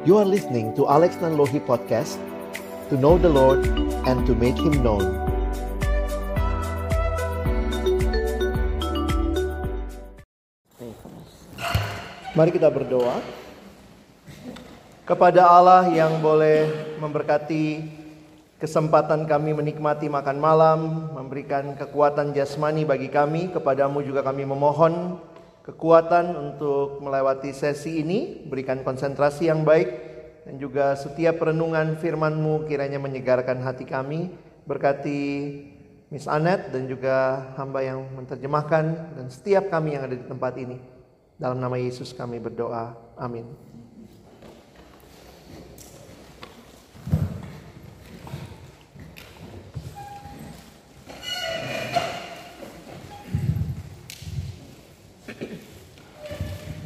You are listening to Alex Nanlohi Podcast To know the Lord and to make Him known Mari kita berdoa kepada Allah yang boleh memberkati kesempatan kami menikmati makan malam, memberikan kekuatan jasmani bagi kami. Kepadamu juga kami memohon kekuatan untuk melewati sesi ini, berikan konsentrasi yang baik, dan juga setiap renungan firman-Mu kiranya menyegarkan hati kami. Berkati Miss Anet dan juga hamba yang menerjemahkan dan setiap kami yang ada di tempat ini. Dalam nama Yesus kami berdoa. Amin.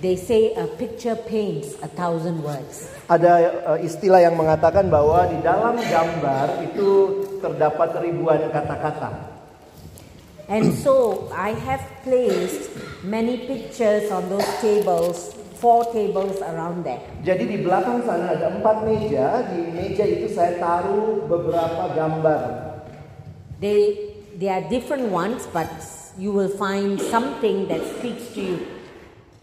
They say a picture paints a thousand words. Ada uh, istilah yang mengatakan bahwa di dalam gambar itu terdapat ribuan kata-kata. And so I have placed many pictures on those tables, four tables around there. Jadi di belakang sana ada empat meja. Di meja itu saya taruh beberapa gambar. They they are different ones, but you will find something that speaks to you.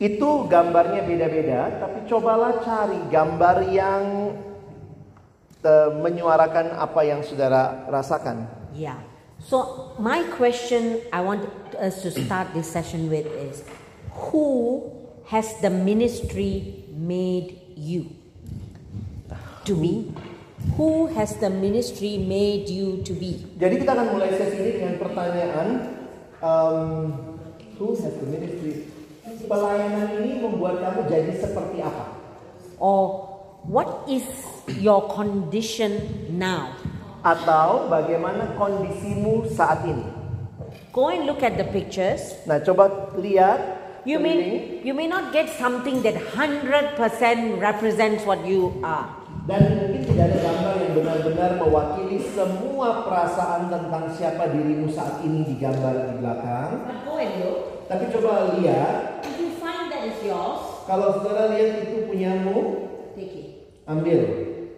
Itu gambarnya beda-beda, tapi cobalah cari gambar yang uh, menyuarakan apa yang saudara rasakan. Yeah. So my question I want us to start this session with is who has the ministry made you? To me. Who has the ministry made you to be? Jadi kita akan mulai sesi ini dengan pertanyaan, um, who has the ministry? Pelayanan ini membuat kamu jadi seperti apa? Or what is your condition now? Atau bagaimana kondisimu saat ini? Go and look at the pictures. Nah, coba lihat. You may you may not get something that 100% represents what you are. Dan mungkin tidak ada gambar yang benar-benar mewakili semua perasaan tentang siapa dirimu saat ini di gambar di belakang. But go and look. Tapi coba lihat, If you find that is yours, kalau saudara lihat itu punyamu, take it ambil.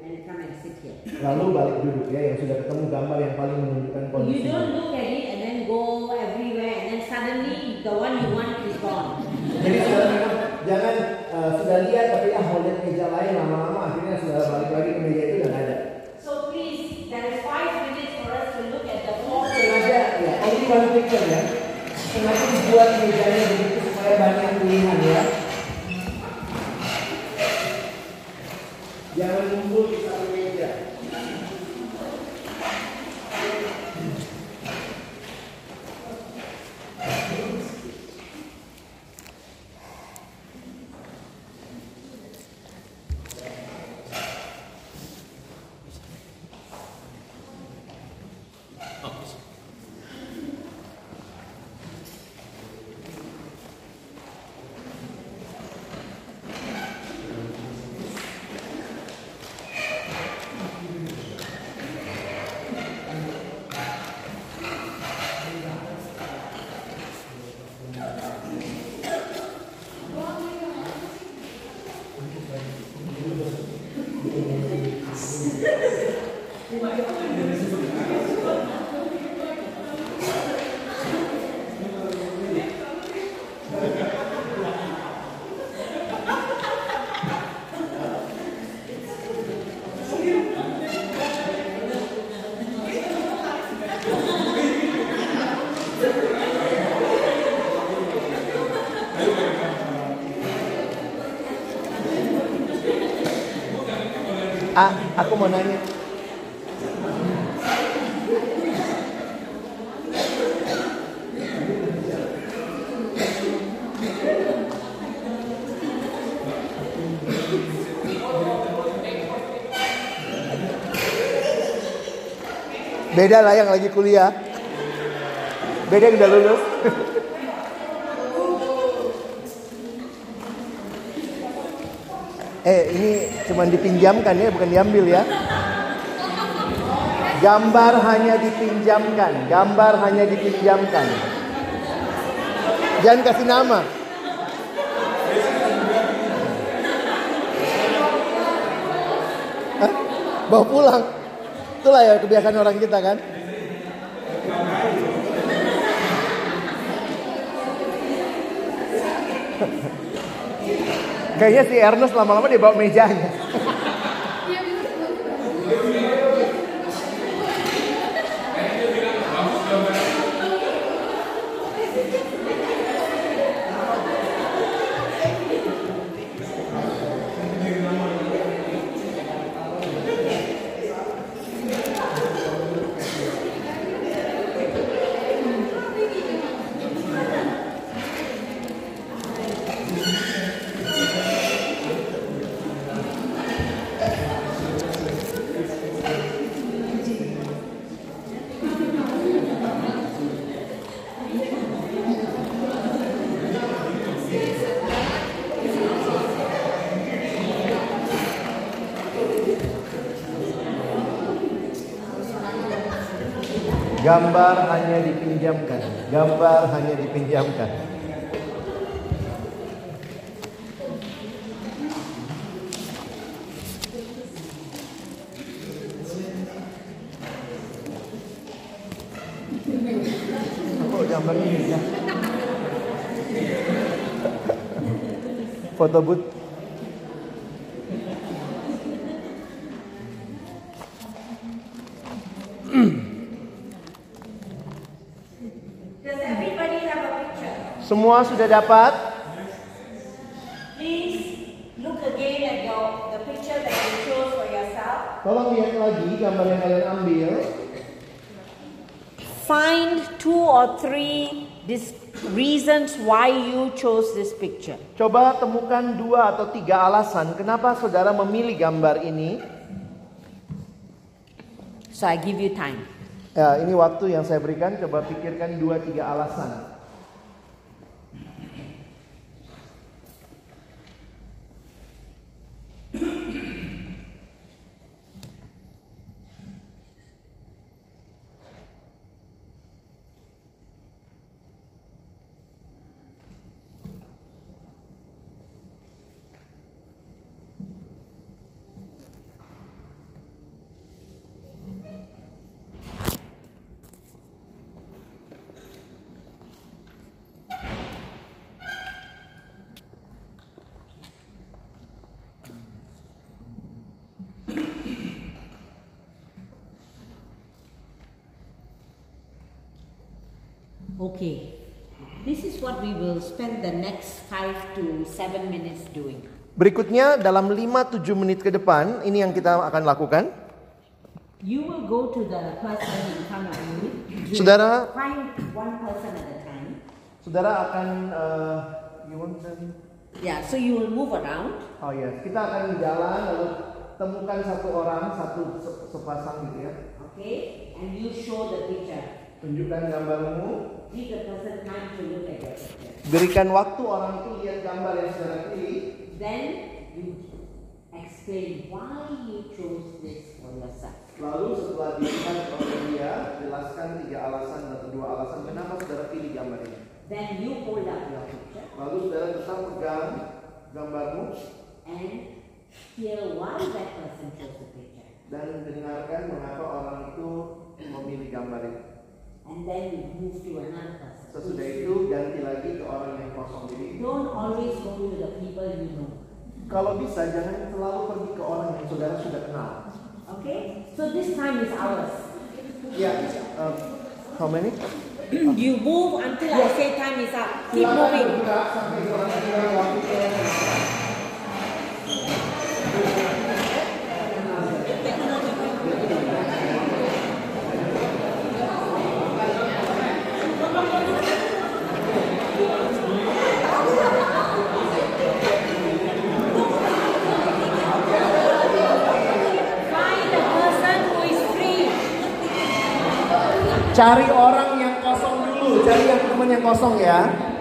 and come and sit here. Lalu balik duduk ya, yang sudah ketemu gambar yang paling menunjukkan You kondisi. don't look at it and then go everywhere and then suddenly the one you want is gone. Jadi saudara memang jangan eh, sudah lihat tapi ah mau lihat meja lain lama-lama akhirnya saudara balik lagi ke meja itu dan ada. So please, there is five minutes for us to look at the four Sengaja ya, only one picture ya. Sengaja dibuat mejanya begitu supaya banyak pilihan ya. Jangan ngumpul di satu meja. Ah, mau nanya. Beda lah yang lagi kuliah. Beda yang udah lulus. eh ini cuma dipinjamkan ya, bukan diambil ya. Gambar hanya dipinjamkan, gambar hanya dipinjamkan. Jangan kasih nama. Bawa pulang. Itulah ya kebiasaan orang kita kan. Kayaknya si Ernest lama-lama dia bawa mejanya. Gambar hanya dipinjamkan. Gambar hanya dipinjamkan. Foto booth. Semua sudah dapat? Please look again at your the picture that you chose for yourself. Tolong lihat lagi gambar yang kalian ambil. Find two or three dis- reasons why you chose this picture. Coba temukan dua atau tiga alasan kenapa saudara memilih gambar ini. So I give you time. Ya, ini waktu yang saya berikan. Coba pikirkan dua tiga alasan. Okay. This is what we will spend the next five to seven minutes doing. Berikutnya dalam 5-7 menit ke depan ini yang kita akan lakukan. You will go to the person in front of you. You Saudara- find one person at a time. Saudara akan uh, you want them? Yeah, so you will move around. Oh ya, kita akan jalan lalu temukan satu orang satu se- sepasang gitu ya. Okay? And you show the picture. Tunjukkan gambarmu. Berikan waktu orang itu lihat gambar yang saudara pilih. Then you explain why you chose this for yourself. Lalu setelah dilihat oleh dia, jelaskan tiga alasan atau dua alasan kenapa saudara pilih gambar ini. Then you hold up your picture Lalu saudara tetap pegang gambarmu and hear why that person chose the picture. dan dengarkan mengapa orang itu memilih gambar itu. And then you move to another person. Sesudah itu ganti lagi ke orang yang kosong. Jadi Don't always go to the people you know. kalau bisa jangan selalu pergi ke orang yang saudara sudah kenal. Okay? So this time is ours. Ya, um, how many? you move until I say time is up. Keep moving. Buka sampai orang kira waktu Find a person who is free. Cari orang yang kosong dulu, cari yang teman yang kosong ya.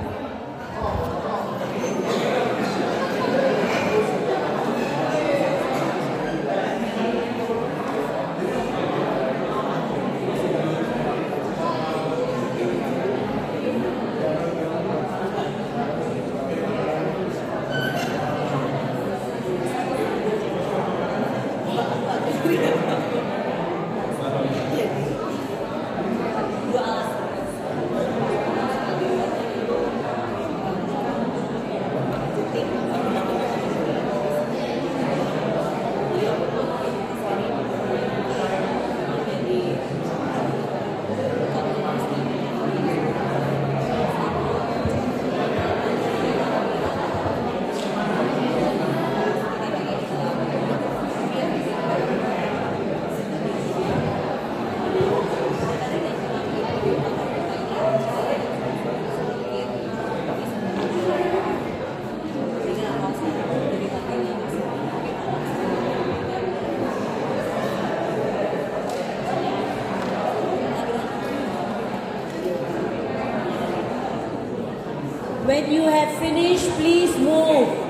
You have finished, please move.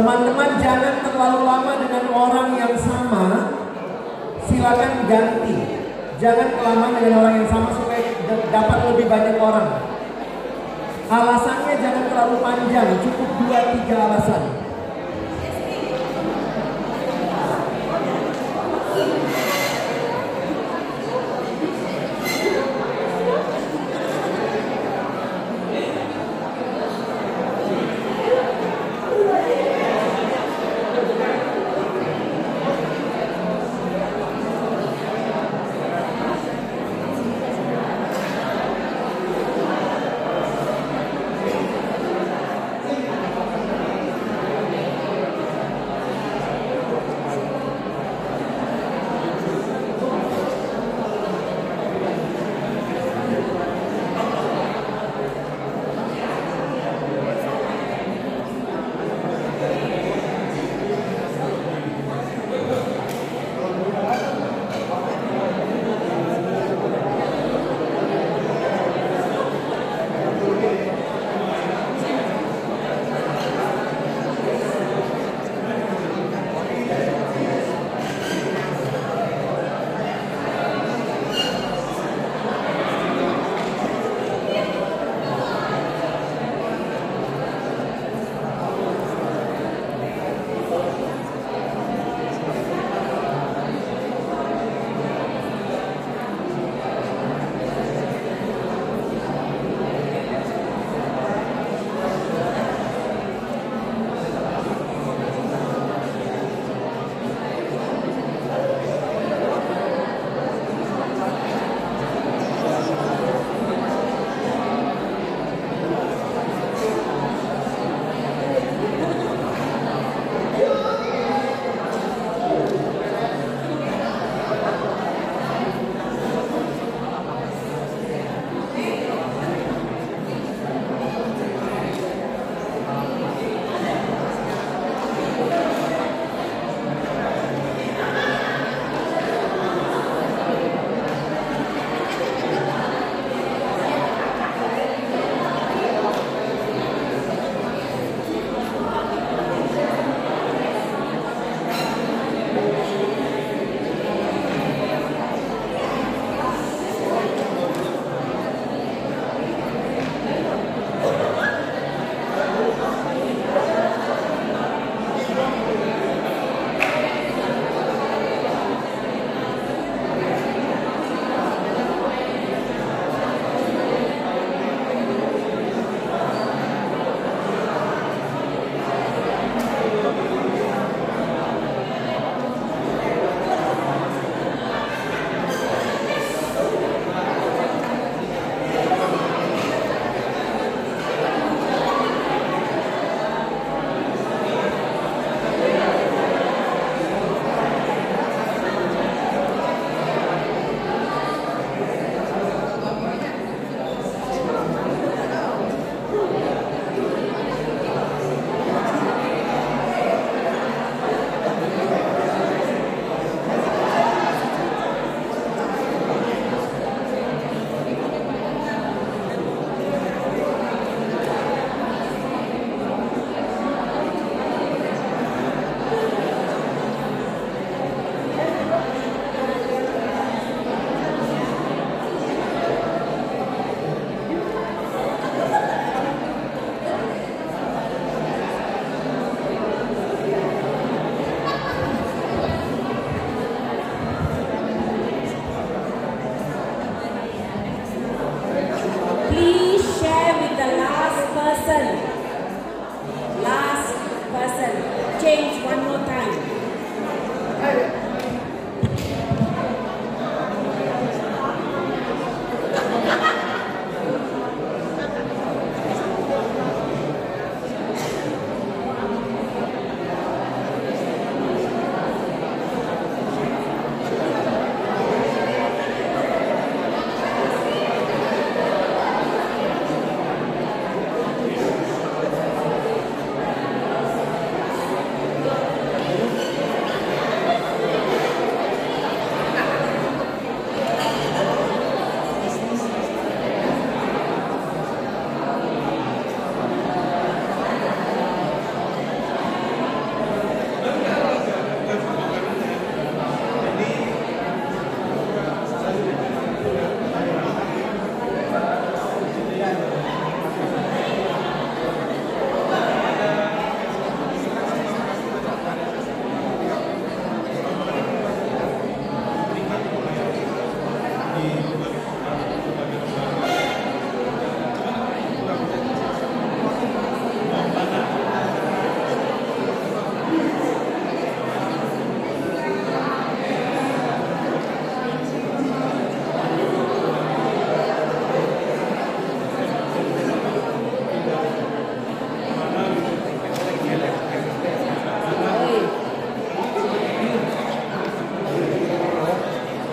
Teman-teman jangan terlalu lama dengan orang yang sama. Silakan ganti. Jangan kelamaan dengan orang yang sama supaya dapat lebih banyak orang. Alasannya jangan terlalu panjang, cukup dua tiga alasan.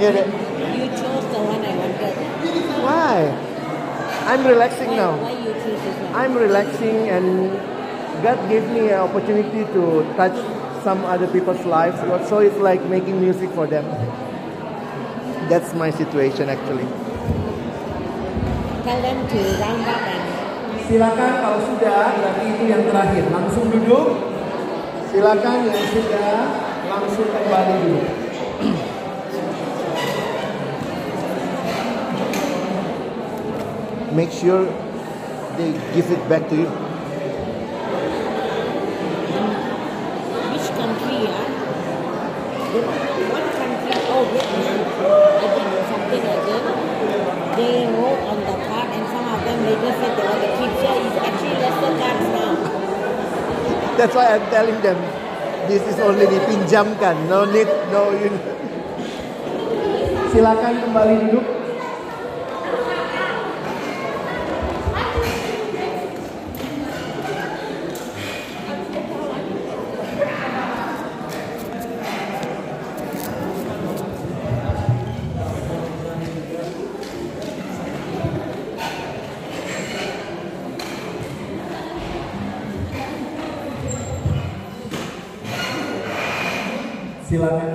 Yeah, that- You chose the one I wanted. why? I'm relaxing Why, now. why you choose this one? I'm relaxing and God gave me an opportunity to touch some other people's lives. So it's like making music for them. That's my situation actually. Tell them to round up and Silakan kalau sudah berarti itu yang terakhir. Langsung duduk. Silakan yang sudah langsung kembali duduk. Make sure they give it back to you. which country, yeah? What country? Oh, Vietnam. I think something like that. They wrote on the card and some of them later said they keep. So it's actually lesser cards now. That's why I'm telling them this is only dipinjamkan. No need, no you. Silakan kembali duduk. Silakan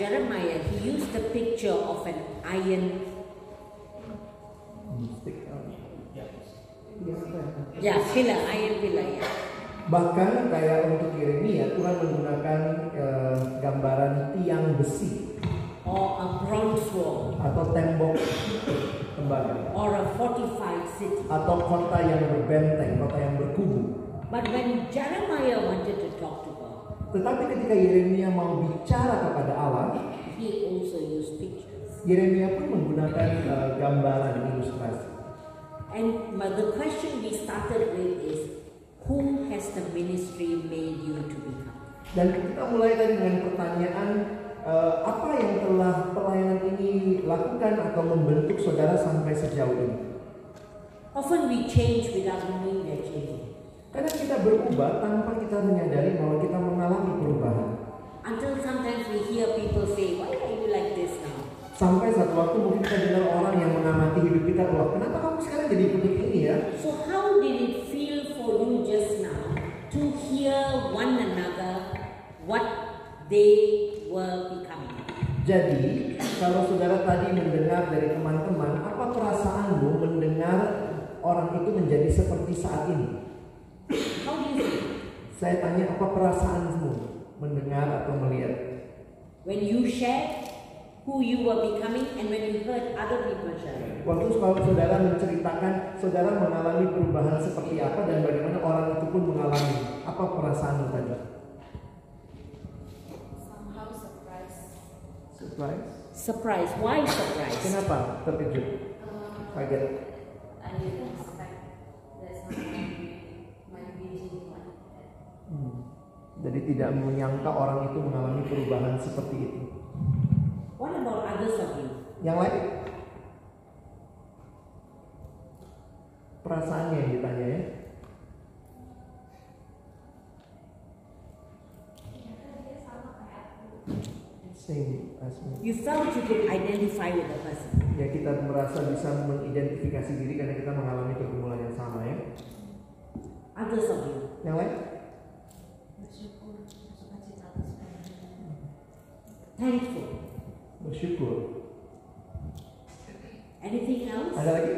Jeremiah, he used the picture of an iron, yeah, pillar, iron pillar. Yeah. Bahkan kayak untuk Yeremia Tuhan menggunakan eh, gambaran tiang besi or a bronze wall, atau tembok tembaga or a fortified city. atau kota yang berbenteng, kota yang berkubu. But when Jeremiah wanted to talk to God, Tetapi ketika Yeremia mau bicara kepada Allah, he also used pictures. Yeremia pun menggunakan eh, gambaran ilustrasi. And but the question we started with is, who has the ministry made you to become? Dan kita mulai tadi dengan pertanyaan eh, apa yang telah pelayanan ini lakukan atau membentuk saudara sampai sejauh ini? Often we change without knowing we're changing. Karena kita berubah tanpa kita menyadari bahwa kita mengalami perubahan. Until sometimes we hear people say, Why are you like this now? Sampai satu waktu mungkin kita dengar orang yang mengamati hidup kita, wah kenapa kamu sekarang jadi begini ini ya? So, how did it feel for you just now to hear one another what they were becoming? Jadi, kalau saudara tadi mendengar dari teman-teman, apa perasaanmu mendengar orang itu menjadi seperti saat ini? How do you feel? Saya tanya apa perasaanmu mendengar atau melihat? When you shared who you were becoming and when you heard other people share. Waktu kalau saudara menceritakan saudara mengalami perubahan seperti apa dan bagaimana orang itu pun mengalami apa perasaanmu tadi? somehow surprised. Surprise. Surprise. Why surprise? Kenapa terkejut? Um, Kaget. I didn't expect that someone might be. Jadi tidak menyangka orang itu mengalami perubahan seperti itu. What about others of you? Yang lain? Perasaannya yang ditanya ya. Same as me. You felt you could identify with the person. Ya kita merasa bisa mengidentifikasi diri karena kita mengalami pergumulan yang sama ya. Others of you. Yang lain? Bersyukur, bersuka cita atas pelayanan. Thankful. Bersyukur. Anything else? Ada lagi?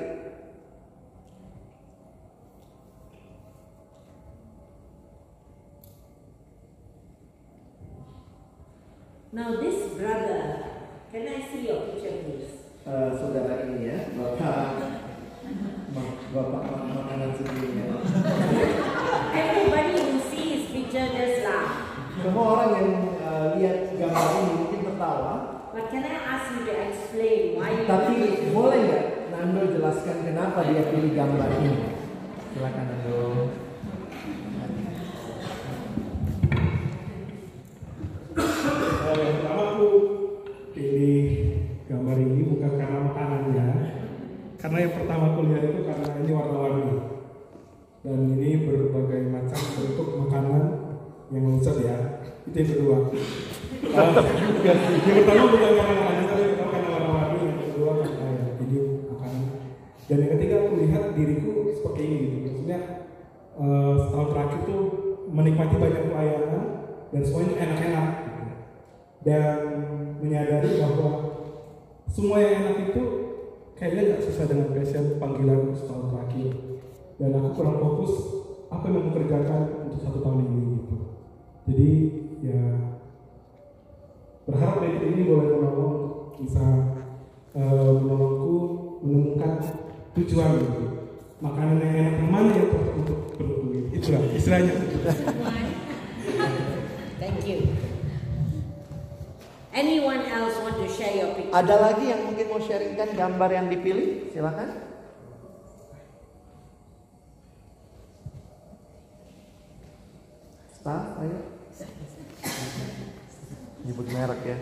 Now this brother, can I see your picture please? Eh, saudara ini ya, bapak, bapak ma- makanan sebelumnya. Everybody who see his picture just laugh. Semua orang yang eh, lihat gambar ini tertawa, But can I ask you to explain why you tapi boleh nggak Nando jelaskan kenapa dia pilih gambar ini? Silakan Nando. Eh, yang pertama aku pilih gambar ini? Bukan karena makanannya karena yang pertama aku lihat itu karena ini warna-warni. Dan ini berbagai macam bentuk makanan yang lezat ya. Itu yang kedua. Eh, dan yang ketiga aku lihat diriku seperti ini gitu. Maksudnya eh, setahun terakhir tuh menikmati banyak pelayanan dan semuanya enak-enak gitu. Dan menyadari bahwa semua yang enak itu kayaknya nggak sesuai dengan passion panggilan setahun terakhir. Dan aku kurang fokus apa yang aku kerjakan untuk satu tahun ini gitu. Jadi ya berharap media ini boleh menolong bisa eh, menolongku menemukan tujuan gitu makanan yang enak yang mana yang cocok untuk perutku gitu. itulah istilahnya Thank you. Anyone else want to share your picture? Ada lagi yang mungkin mau sharingkan gambar yang dipilih? Silakan. Staff, ayo. Nyebut merek ya.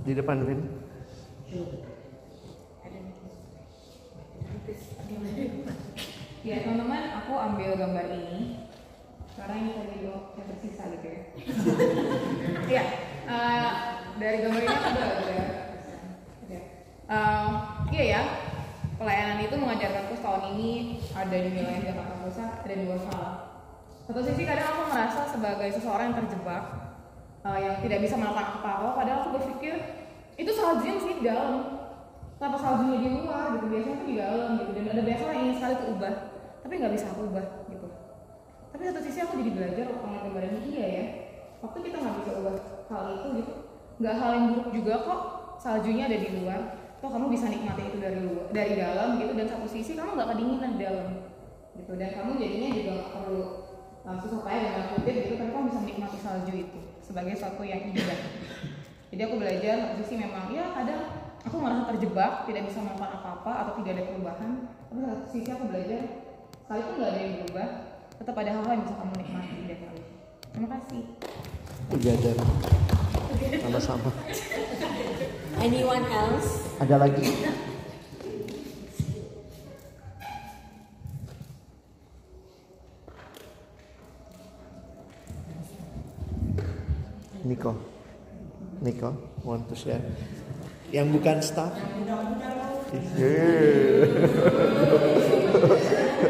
Di depan Vin. Ya teman-teman, aku ambil gambar ini karena ini lo yang tersisa gitu ya. Iya, eh, dari gambar ini belajar. ya. Eh, iya ya, pelayanan itu mengajarkanku setahun ini ada di wilayah Jakarta Pusat dan di luar sana. Satu sisi kadang aku merasa sebagai seseorang yang terjebak, eh, yang tidak bisa melakukan apa-apa, padahal aku berpikir itu saljunya sih di dalam kenapa saljunya di luar gitu biasanya tuh di dalam gitu dan ada biasa orang yang ingin sekali aku ubah tapi nggak bisa aku ubah tapi satu sisi aku jadi belajar waktu ngeliat gambar ini iya ya. Waktu kita nggak bisa ubah hal itu gitu. Nggak hal yang buruk juga kok. Saljunya ada di luar. Toh kamu bisa nikmati itu dari luar dari dalam gitu. Dan satu sisi kamu nggak kedinginan di dalam gitu. Dan kamu jadinya juga nggak perlu uh, susah payah dengan kutip gitu. Tapi kamu bisa menikmati salju itu sebagai suatu yang indah. Jadi aku belajar satu sisi memang ya kadang aku merasa terjebak tidak bisa melakukan apa-apa atau tidak ada perubahan. Tapi satu sisi aku belajar sekalipun nggak ada yang berubah tetap ada hal-hal yang bisa kamu nikmati dari hal itu terima kasih Together. Sama-sama. Anyone else? Ada lagi? Niko. Niko, want to share? Yang bukan staff? Yeah.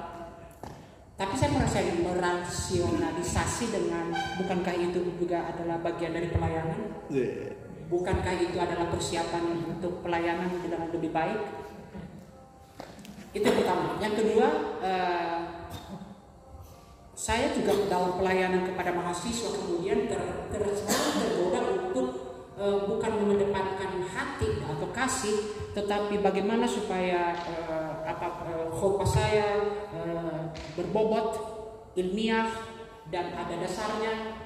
tapi saya merasa merasionalisasi dengan bukankah itu juga adalah bagian dari pelayanan? Bukankah itu adalah persiapan untuk pelayanan dengan lebih baik? Itu yang pertama. Yang kedua, eh, saya juga dalam pelayanan kepada mahasiswa kemudian ter, ter, tergoda untuk eh, bukan mengedepankan hati atau kasih, tetapi bagaimana supaya eh, apa eh, khotbah saya eh, berbobot, ilmiah dan ada dasarnya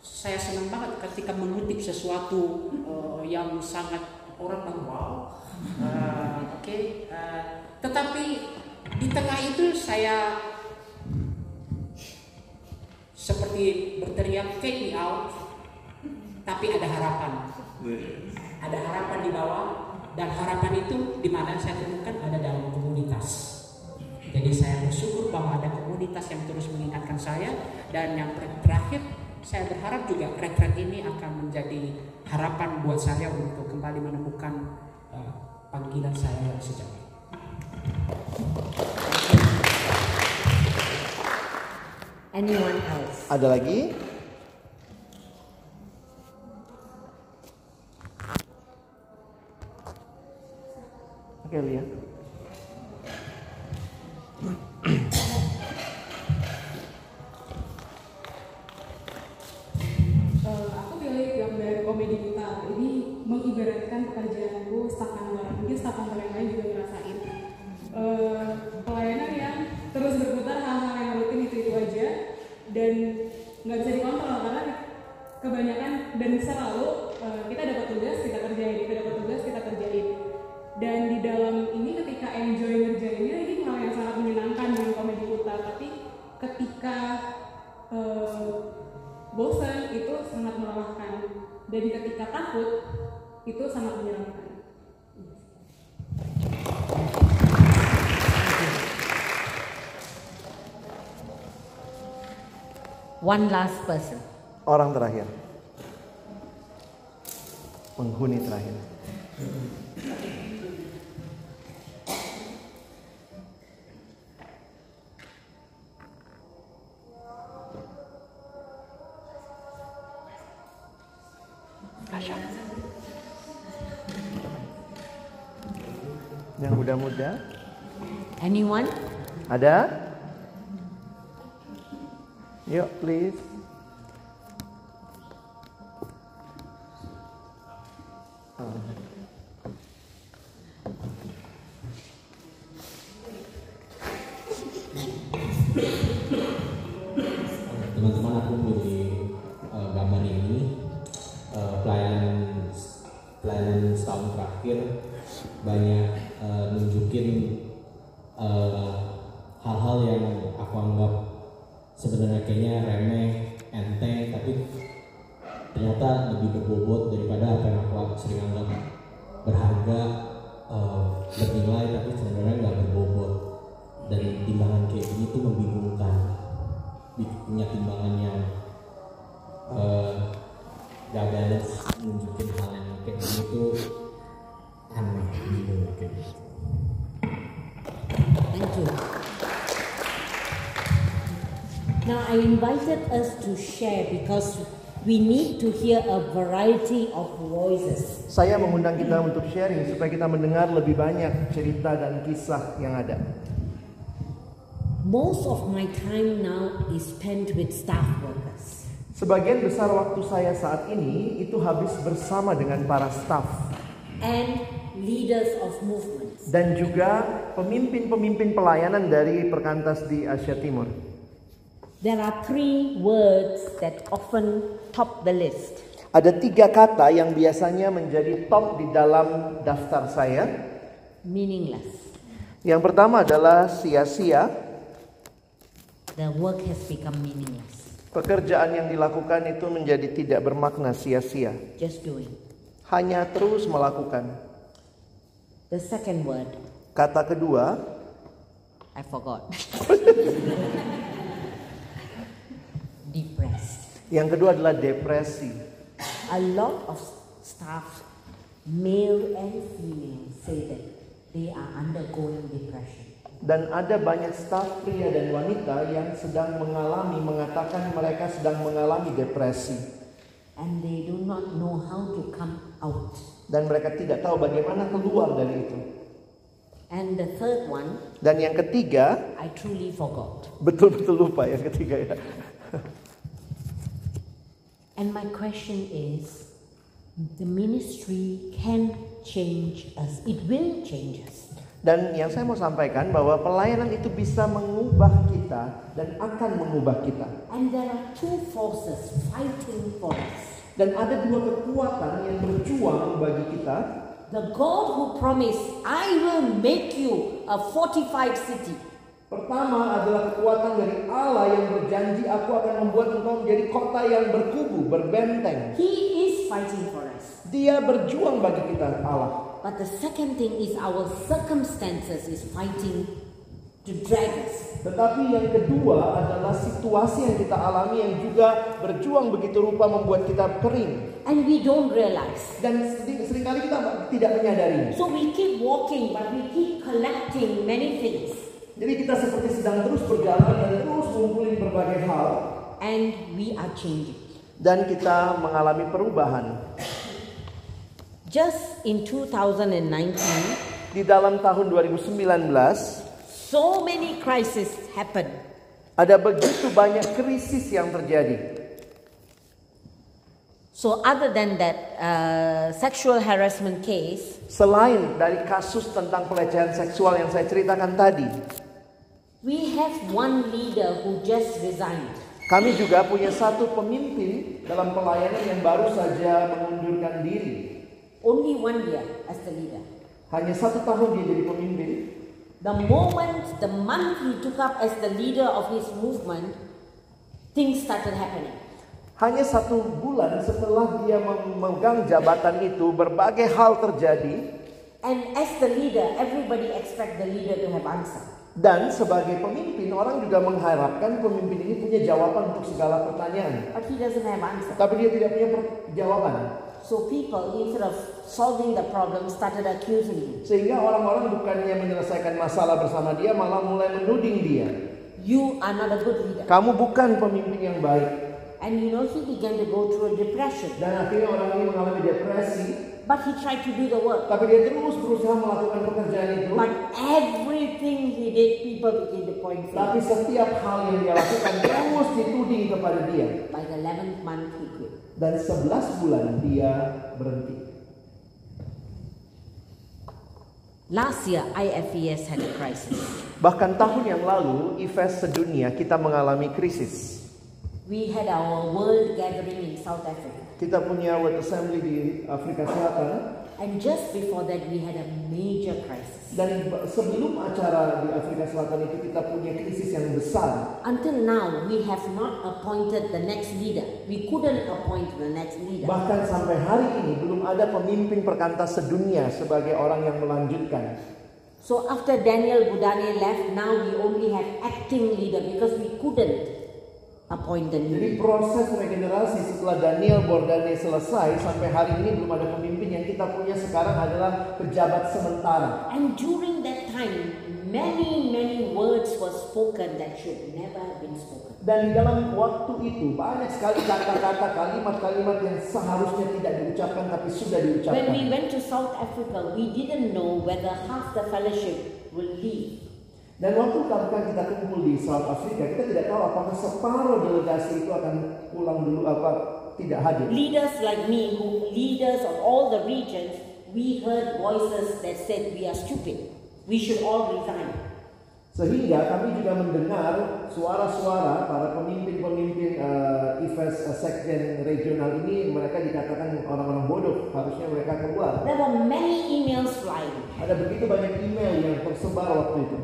saya senang banget ketika mengutip sesuatu uh, yang sangat orang bilang wow. Uh, Oke, uh, tetapi di tengah itu saya seperti berteriak take me out, tapi ada harapan. Ada harapan di bawah dan harapan itu di mana saya temukan ada dalam komunitas. Jadi saya bersyukur bahwa ada komunitas yang terus mengingatkan saya dan yang ter- terakhir saya berharap juga retret ini akan menjadi harapan buat saya untuk kembali menemukan uh, panggilan saya yang sejati. Anyone else? Ada lagi? Oke, lihat. Eh, aku pilih gambar komedi kita ini mengibaratkan pekerjaanku staf kantor mungkin staf kantor yang lain juga One last person. Orang terakhir. Penghuni terakhir. Yang muda-muda. Anyone? Ada? Please. To share because we need to hear a variety of voices. Saya mengundang kita untuk sharing supaya kita mendengar lebih banyak cerita dan kisah yang ada. Most of my time now is spent with staff workers. Sebagian besar waktu saya saat ini itu habis bersama dengan para staf and leaders of movements. dan juga pemimpin-pemimpin pelayanan dari perkantas di Asia Timur. There are three words that often top the list. Ada tiga kata yang biasanya menjadi top di dalam daftar saya. Meaningless. Yang pertama adalah sia-sia. The work has become meaningless. Pekerjaan yang dilakukan itu menjadi tidak bermakna sia-sia. Just doing. Hanya terus melakukan. The second word, Kata kedua, I forgot. Depressed. yang kedua adalah depresi. A lot of staff, male and female, say that they are undergoing depression. Dan ada banyak staf pria dan wanita yang sedang mengalami, mengatakan mereka sedang mengalami depresi. And they do not know how to come out. Dan mereka tidak tahu bagaimana keluar dari itu. And the third one, Dan yang ketiga, I truly forgot. betul-betul lupa yang ketiga ya. And my question is the ministry can change us, it will change us. Dan yang saya mau sampaikan bahwa pelayanan itu bisa mengubah kita dan akan mengubah kita. And there are two forces fighting for us. Dan ada dua kekuatan yang berjuang bagi kita. The God who promised, I will make you a fortified city. Pertama adalah kekuatan dari Allah yang berjanji aku akan membuat engkau menjadi kota yang berkubu, berbenteng. He is fighting for us. Dia berjuang bagi kita Allah. But the second thing is our circumstances is fighting to drag us. Tetapi yang kedua adalah situasi yang kita alami yang juga berjuang begitu rupa membuat kita kering. And we don't realize. Dan sering- sering kali kita tidak menyadari. So we keep walking, but we keep collecting many things. Jadi kita seperti sedang terus berjalan dan terus mengumpulin berbagai hal. And we are changing. Dan kita mengalami perubahan. Just in 2019, Di dalam tahun 2019 so many crises happened. ada begitu banyak krisis yang terjadi. So other than that uh, sexual harassment case, Selain dari kasus tentang pelecehan seksual yang saya ceritakan tadi, we have one leader who just resigned. kami juga punya satu pemimpin dalam pelayanan yang baru saja mengundurkan diri. Only one year as the leader. Hanya satu tahun dia jadi pemimpin. The moment, the month he took up as the leader of his movement, things started happening. Hanya satu bulan setelah dia memegang jabatan itu, berbagai hal terjadi. And as the leader, everybody expect the leader to have answer. Dan sebagai pemimpin, orang juga mengharapkan pemimpin ini punya jawaban untuk segala pertanyaan. But he doesn't have answer. Tapi dia tidak punya jawaban. So people, instead of solving the problem, started accusing him. Sehingga orang-orang bukannya menyelesaikan masalah bersama dia, malah mulai menuding dia. You are not a good leader. Kamu bukan pemimpin yang baik. And you know, he began to go through a depression. Dan akhirnya orang ini mengalami depresi. But he tried to do the work. Tapi dia terus berusaha melakukan pekerjaan itu. But everything he did, people began to point Tapi fingers. setiap hal yang dia lakukan terus dituding kepada dia. By the 11th month, he quit. Dan 11 bulan dia berhenti. Last year, IFES had a crisis. Bahkan tahun yang lalu, IFES sedunia kita mengalami krisis. We had our world gathering in South Africa. Kita punya World Assembly di Afrika Selatan. And just before that, we had a major crisis. Dan sebelum acara di Afrika Selatan itu kita punya krisis yang besar. Until now, we have not appointed the next leader. We couldn't appoint the next leader. Bahkan sampai hari ini belum ada pemimpin perkantas sedunia sebagai orang yang melanjutkan. So after Daniel Budane left, now we only have acting leader because we couldn't appoint the new Jadi proses regenerasi setelah Daniel Bordane selesai sampai hari ini belum ada pemimpin yang kita punya sekarang adalah pejabat sementara. And during that time, many, many words were spoken that should never have been spoken. Dan di dalam waktu itu banyak sekali kata-kata, kalimat-kalimat yang seharusnya tidak diucapkan tapi sudah When we diucapkan. went to South Africa, we didn't know whether half the fellowship will leave. Dan waktu kan kita kumpul di South Africa, kita tidak tahu apakah separuh delegasi itu akan pulang dulu apa tidak hadir. Leaders like me, who leaders of all the regions, we heard voices that said we are stupid. We should all resign. Sehingga kami juga mendengar suara-suara para pemimpin-pemimpin uh, IFES uh, sekjen regional ini mereka dikatakan orang-orang bodoh, harusnya mereka keluar. There were many emails flying, Ada begitu banyak email yang tersebar waktu itu.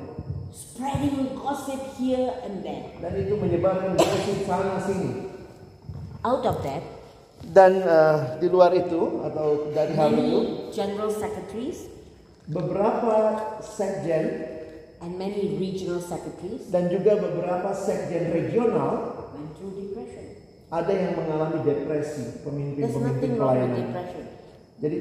Spreading gossip here and there. Dan itu menyebarkan gosip sana sini. Out of that, Dan uh, di luar itu atau dari hal itu, general secretaries beberapa sekjen and many regional secretaries dan juga beberapa sekjen regional went through depression. ada yang mengalami depresi pemimpin-pemimpin pelayanan. depression. Jadi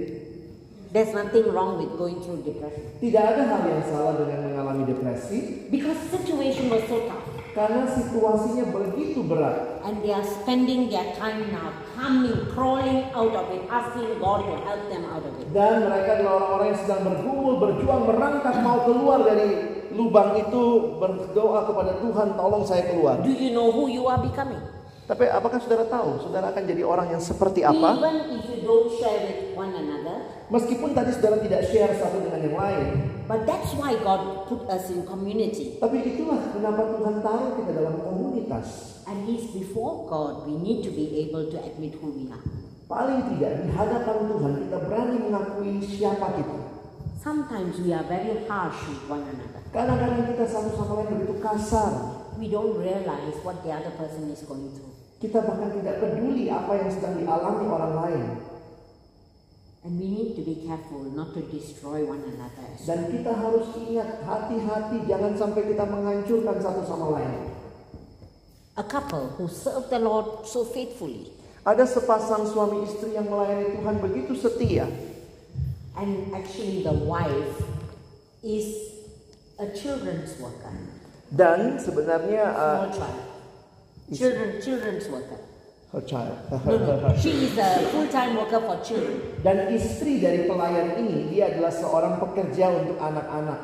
There's nothing wrong with going through depression. tidak ada hal yang salah dengan mengalami depresi Because situation was so tough. karena situasinya begitu berat And they are spending their time now coming, crawling out of it, asking God to help them out of it. dan mereka adalah orang-orang yang sedang bergumul, berjuang, merangkak mau keluar dari lubang itu berdoa kepada Tuhan tolong saya keluar. Do you know who you are becoming? Tapi apakah saudara tahu saudara akan jadi orang yang seperti apa? Even if you don't share with one another, Meskipun tadi saudara tidak share satu dengan yang lain, but that's why God put us in community. tapi itulah kenapa Tuhan taruh kita dalam komunitas. At least before God, we need to be able to admit who we are. Paling tidak di hadapan Tuhan kita berani mengakui siapa kita. Sometimes we are very harsh with one another. Kadang-kadang kita satu sama lain begitu kasar. We don't realize what the other person is going through. Kita bahkan tidak peduli apa yang sedang dialami orang lain. And we need to be careful not to destroy one another. Dan kita harus ingat hati-hati jangan sampai kita menghancurkan satu sama lain. A couple who serve the Lord so faithfully, Ada sepasang suami istri yang melayani Tuhan begitu setia. and actually the wife is a children's worker, Dan sebenarnya uh, children, children's worker. Her child. No, no, she is a full-time worker for children. Dan istri dari pelayan ini dia adalah seorang pekerja untuk anak-anak,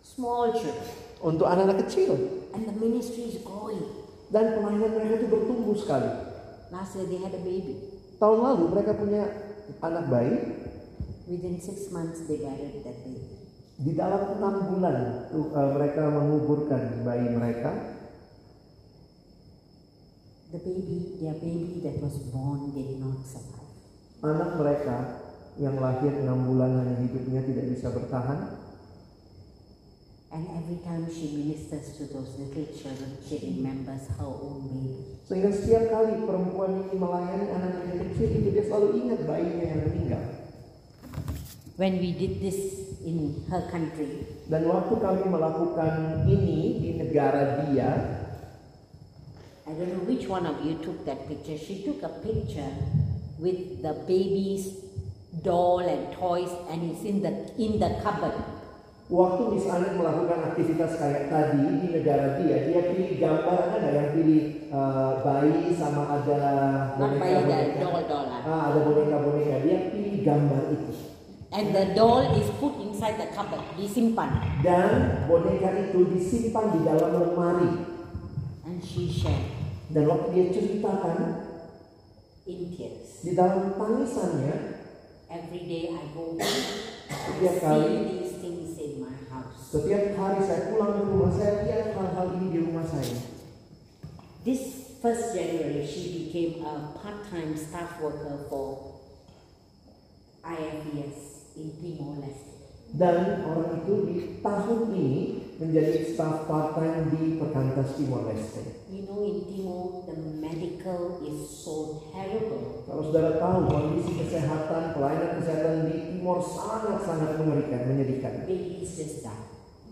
Small children. untuk anak-anak kecil. And the ministry is growing. Dan pelayanan mereka itu bertumbuh sekali. Last year they had a baby. Tahun lalu mereka punya anak bayi. Within six months they buried that baby. Di dalam enam bulan tuh, uh, mereka menguburkan bayi mereka. The baby, their baby that was born did not survive. Anak mereka yang lahir enam bulan hanya hidupnya tidak bisa bertahan. And every time she ministers to those little children, she remembers her own baby. Sehingga setiap kali perempuan ini melayani anak yang kecil itu dia selalu ingat bayinya yang meninggal. When we did this in her country, Dan waktu kami melakukan ini di negara dia, I don't know which one of you took that picture. She took a picture with the baby's doll and toys, and it's in the in the cupboard. waktu Miss Anet melakukan aktivitas kayak tadi di negara dia, dia pilih gambar ada yang pilih uh, bayi sama ada by the boneka-boneka. doll doll. ah. Ah, ada boneka-boneka. Dia pilih gambar itu. And the doll is put inside the cupboard, disimpan. Dan boneka itu disimpan di dalam lemari. And she shared Dan waktu dia ceritakan in tears. di dalam tangisannya, Every day I go setiap kali these things in my house. Setiap hari saya pulang ke rumah, saya lihat hal-hal ini di rumah saya. This first January, she became a part-time staff worker for IFES in Timor Leste. Dan orang itu di tahun ini menjadi staf part-time di Perkantas Timor Leste. You know, in Timor, the medical is so terrible. Kalau saudara tahu kondisi kesehatan, pelayanan kesehatan di Timor sangat-sangat mengerikan, menyedihkan. Babies just die.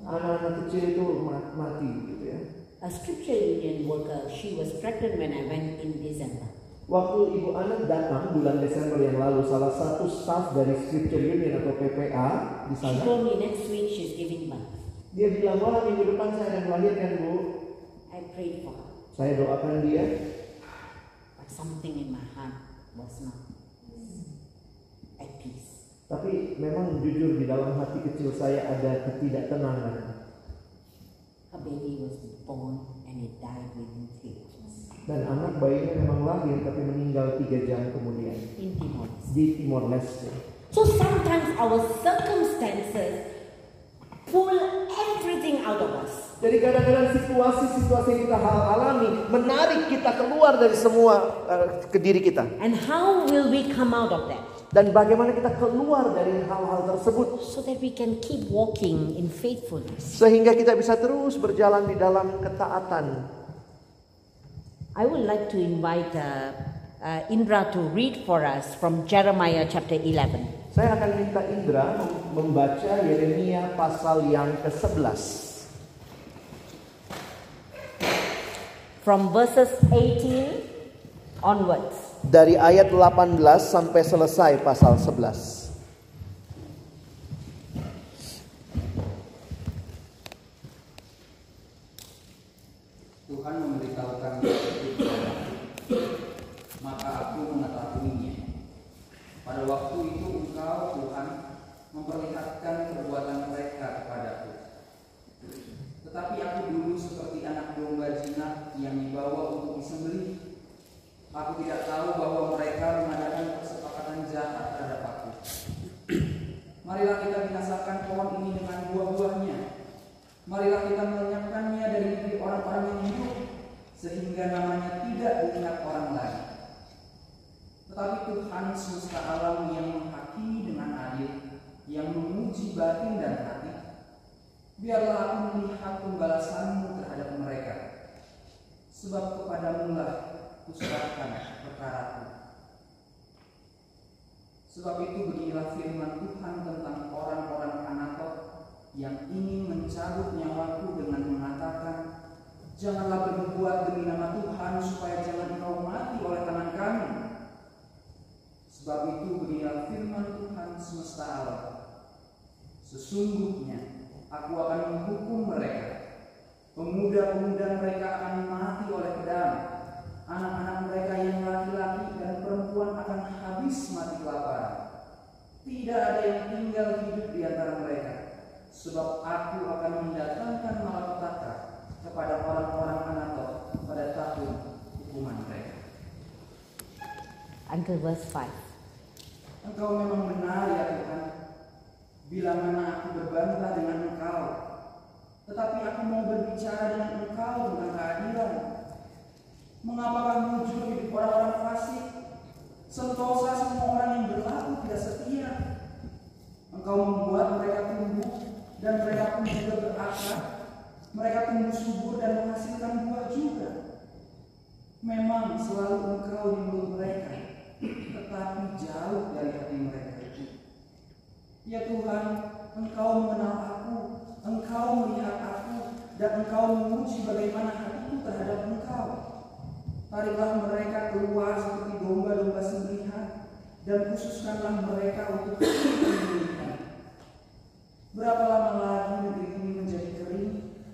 Anak-anak kecil itu ma- mati gitu ya. A scripture union worker, she was pregnant when I went in December. Waktu ibu anak datang bulan Desember yang lalu, salah satu staf dari Scripture Union atau PPA di She sana, told me next week she's giving birth. Dia bilang, wah minggu depan saya akan melahirkan bu. prayed for Saya doakan dia, but something in my heart was not at peace. tapi memang jujur di dalam hati kecil saya ada ketidaktenangan. Her baby was born and it died within three hours Dan anak bayinya memang lahir tapi meninggal tiga jam kemudian in Timor di Timor Leste. So sometimes our circumstances pull everything out of us. Jadi kadang-kadang situasi-situasi yang kita hal alami menarik kita keluar dari semua eh, ke diri kita. And how will we come out of that? Dan bagaimana kita keluar dari hal-hal tersebut So that we can keep walking in faithfulness. sehingga kita bisa terus berjalan di dalam ketaatan. I would like to invite uh, uh, Indra to read for us from Jeremiah chapter 11. Saya akan minta Indra mem- membaca Yeremia pasal yang ke-11 From verses 18 onwards. dari ayat 18 sampai selesai pasal 11.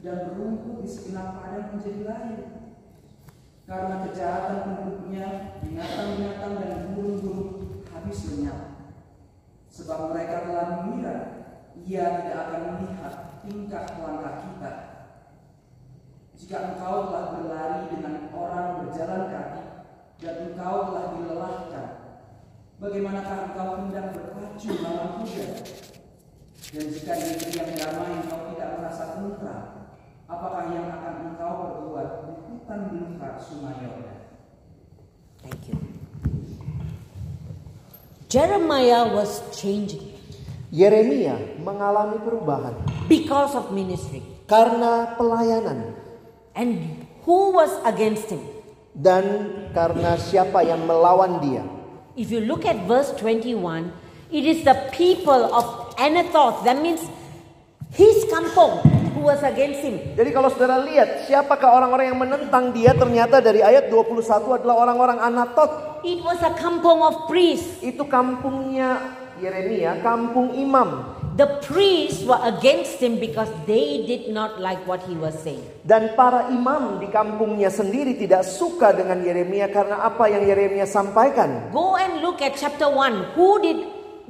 Dan berrumput di segenap padang menjadi lain? Karena kejahatan penduduknya, binatang-binatang dan burung-burung habis lenyap. Sebab mereka telah mengira ia tidak akan melihat tingkah langkah kita. Jika engkau telah berlari dengan orang berjalan kaki dan engkau telah dilelahkan, bagaimanakah engkau hendak berpacu melawan kuda? Dan jika negeri yang damai engkau tidak merasa tentram, apakah yang akan engkau perbuat di hutan belukar sungai Yordan? Thank you. Jeremiah was changing Yeremia mengalami perubahan because of ministry. karena pelayanan And who was against him? dan karena siapa yang melawan dia. If you look at verse 21, it is the people of Anathoth. That means his kampong who was against him. Jadi kalau saudara lihat siapakah orang-orang yang menentang dia ternyata dari ayat 21 adalah orang-orang Anatot. It was a kampong of priests. Itu kampungnya Yeremia, kampung imam. The priests were against him because they did not like what he was saying. Dan para imam di kampungnya sendiri tidak suka dengan Yeremia karena apa yang Yeremia sampaikan. Go and look at chapter 1. Who did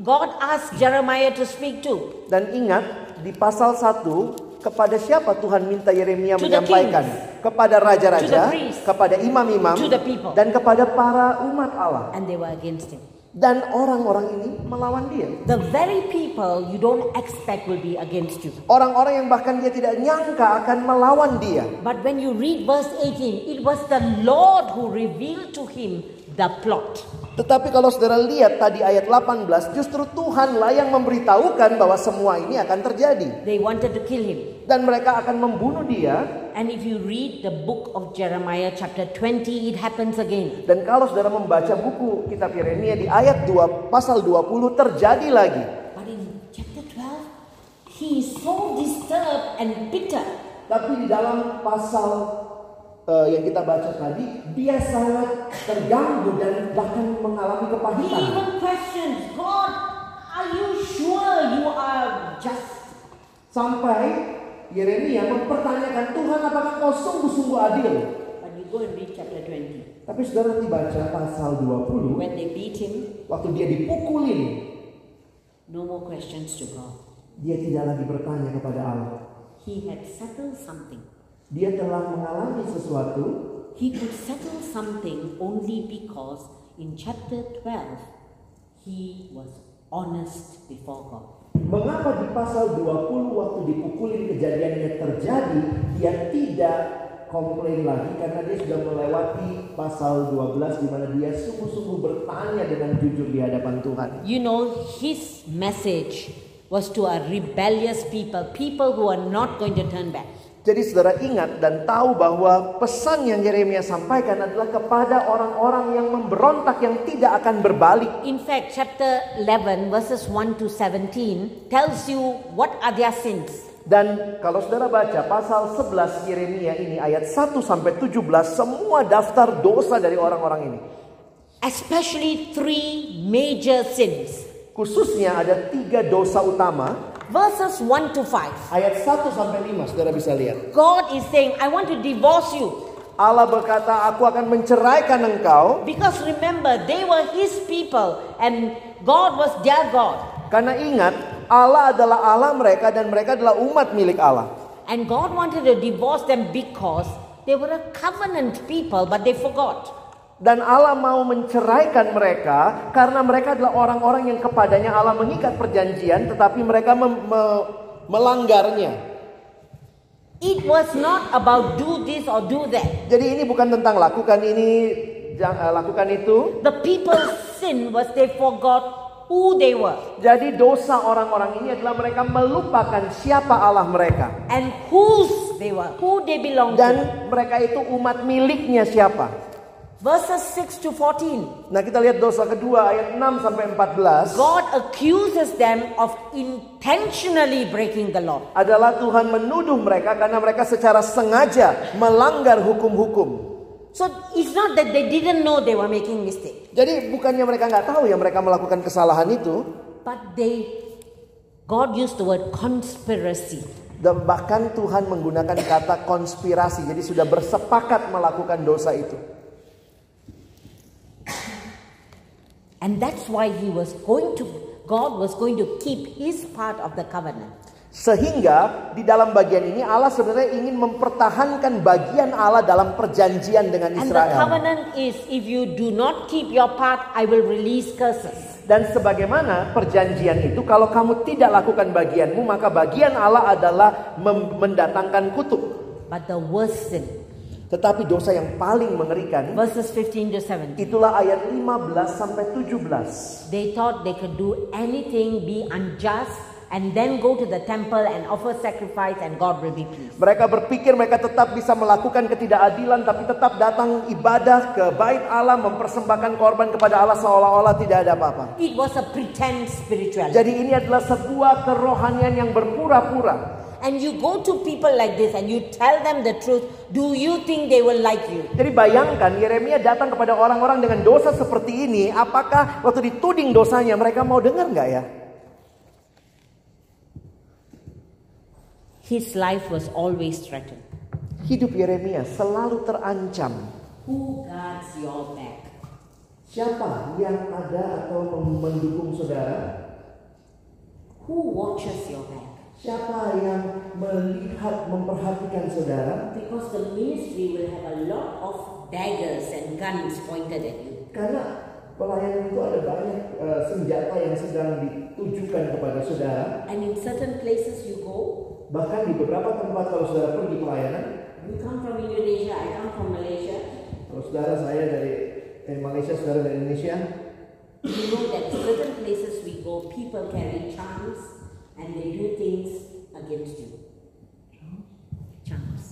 God ask Jeremiah to speak to? Dan ingat di pasal 1 kepada siapa Tuhan minta Yeremia To menyampaikan? Kepada To raja-raja, priests. kepada imam-imam, people. dan kepada para umat Allah. And they were against him. Dan orang-orang ini melawan dia. The very people you don't expect will be against you. Orang-orang yang bahkan dia tidak nyangka akan melawan dia. But when you read verse 18, it was the Lord who revealed to him the plot. Tetapi kalau saudara lihat tadi ayat 18, justru Tuhanlah yang memberitahukan bahwa semua ini akan terjadi. They wanted to kill him. Dan mereka akan membunuh dia. And if you read the book of Jeremiah, chapter 20, it happens again. Dan kalau saudara membaca buku kitab Yeremia di ayat 2, pasal 20 terjadi lagi. But in chapter 12, he is so disturbed and bitter. Tapi di dalam pasal eh, yang kita baca tadi, dia sangat terganggu dan bahkan mengalami He kepahitan. even questions, God, are you sure you are just? Sampai Yeremia mempertanyakan Tuhan apakah kau sungguh-sungguh adil? But you go and read chapter 20. Tapi saudara nanti baca pasal 20, When they beat him, waktu dia dipukulin, no more questions to God. dia tidak lagi bertanya kepada Allah. He had settled something. Dia telah mengalami sesuatu He could settle something only because in chapter 12 he was honest before God. Mengapa di pasal 20 waktu dipukulin kejadiannya terjadi Dia tidak komplain lagi karena dia sudah melewati pasal 12 di mana dia sungguh-sungguh bertanya dengan jujur di hadapan Tuhan. You know, his message was to a rebellious people, people who are not going to turn back. Jadi saudara ingat dan tahu bahwa pesan yang Yeremia sampaikan adalah kepada orang-orang yang memberontak yang tidak akan berbalik. In fact, chapter 11, verses 1 to 17, tells you what are their sins. Dan kalau saudara baca pasal 11 Yeremia ini ayat 1 sampai 17 semua daftar dosa dari orang-orang ini. Especially three major sins. Khususnya ada tiga dosa utama Verses 1 to 5. ayat 1 sampai 5 saudara bisa lihat. God is saying, I want to divorce you. Allah berkata, aku akan menceraikan engkau. Because remember, they were his people and God was their God. Karena ingat, Allah adalah Allah mereka dan mereka adalah umat milik Allah. And God wanted to divorce them because they were a covenant people, but they forgot. Dan Allah mau menceraikan mereka karena mereka adalah orang-orang yang kepadanya Allah mengikat perjanjian tetapi mereka mem- me- melanggarnya. It was not about do this or do that. Jadi ini bukan tentang lakukan ini, eh, lakukan itu. The people's sin was they forgot who they were Jadi dosa orang-orang ini adalah mereka melupakan siapa Allah mereka. and whose they were, who they belonged to. Dan mereka itu umat miliknya siapa. Verses 6 to 14. Nah kita lihat dosa kedua ayat 6 sampai 14. God accuses them of intentionally breaking the law. adalah Tuhan menuduh mereka karena mereka secara sengaja melanggar hukum-hukum. So it's not that they didn't know they were making mistake, Jadi bukannya mereka nggak tahu ya mereka melakukan kesalahan itu, but they God used the word conspiracy. dan bahkan Tuhan menggunakan kata konspirasi. Jadi sudah bersepakat melakukan dosa itu. And that's why he was going to God was going to keep his part of the covenant. Sehingga di dalam bagian ini Allah sebenarnya ingin mempertahankan bagian Allah dalam perjanjian dengan And the Israel. covenant is if you do not keep your part, I will release curses. Dan sebagaimana perjanjian itu kalau kamu tidak lakukan bagianmu maka bagian Allah adalah mendatangkan kutuk. But the worst sin, Tetapi dosa yang paling mengerikan verses 15 to 17, itulah ayat 15 sampai 17. they thought they could do anything, be unjust, and then go to the temple and offer sacrifice, and God will be pleased. Mereka berpikir mereka tetap bisa melakukan ketidakadilan tapi tetap datang ibadah ke bait Allah mempersembahkan korban kepada Allah seolah-olah tidak ada apa-apa. It was a pretend spirituality. Jadi ini adalah sebuah kerohanian yang berpura-pura. And you go to people like this and you tell them the truth. Do you think they will like you? Jadi bayangkan Yeremia datang kepada orang-orang dengan dosa seperti ini, apakah waktu dituding dosanya mereka mau dengar nggak ya? his life was always threatened. Hidup Yeremia selalu terancam. Who guards your back? Siapa yang ada atau mendukung saudara? Who watches your back? Siapa yang melihat, memperhatikan saudara? Because the ministry will have a lot of daggers and guns pointed at you. Karena pelayanan itu ada banyak eh, senjata yang sedang ditujukan kepada saudara. And in certain places you go, Bahkan di beberapa tempat kalau saudara pergi pelayanan, you come from Indonesia, I come from Malaysia, kalau saudara saya dari eh, Malaysia, saudara dari Indonesia, you know that certain places we go, people carry charms and they do things against you. Charms.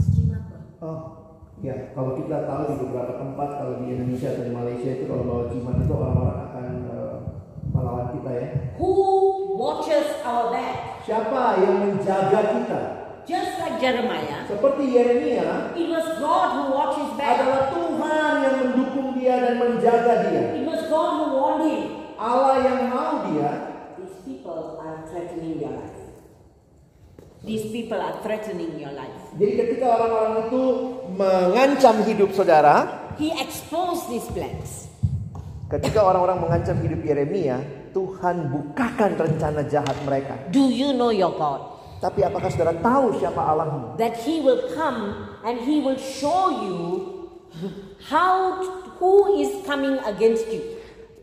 Oh, ya kalau kita tahu di beberapa tempat kalau di Indonesia atau di Malaysia itu kalau bawa jimat itu orang-orang akan eh, melawan kita ya. Who watches our back? Siapa yang menjaga kita? Just like Jeremiah, Seperti Yeremia it was God who watched his back. adalah Tuhan yang mendukung dia dan menjaga dia. It was God who warned him. Allah yang mau dia. These people are threatening your life. These people are threatening your life. Jadi ketika orang-orang itu mengancam hidup saudara, He exposed these plans. ketika orang-orang mengancam hidup Yeremia, Tuhan bukakan rencana jahat mereka. Do you know your God? Tapi apakah saudara tahu siapa Allahmu? That He will come and He will show you how who is coming against you.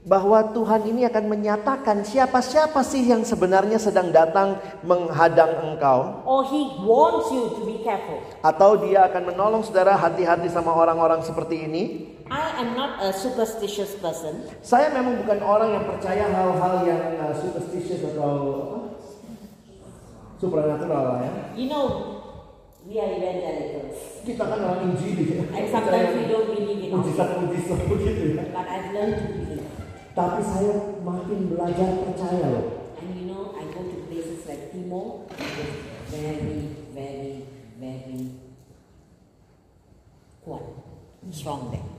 Bahwa Tuhan ini akan menyatakan siapa-siapa sih yang sebenarnya sedang datang menghadang engkau. Or He wants you to be careful. Atau dia akan menolong saudara hati-hati sama orang-orang seperti ini. I am not a superstitious person. Saya memang bukan orang yang percaya hal-hal yang uh, superstitious atau supernatural lah ya. You know, we are evangelicals. Kita kan orang Injili. And sometimes we don't believe in. Mujizat-mujizat begitu ya. But I've learned to believe. Tapi saya makin belajar percaya loh. And you know, I go to places like Timor, very, very, very kuat, strong there.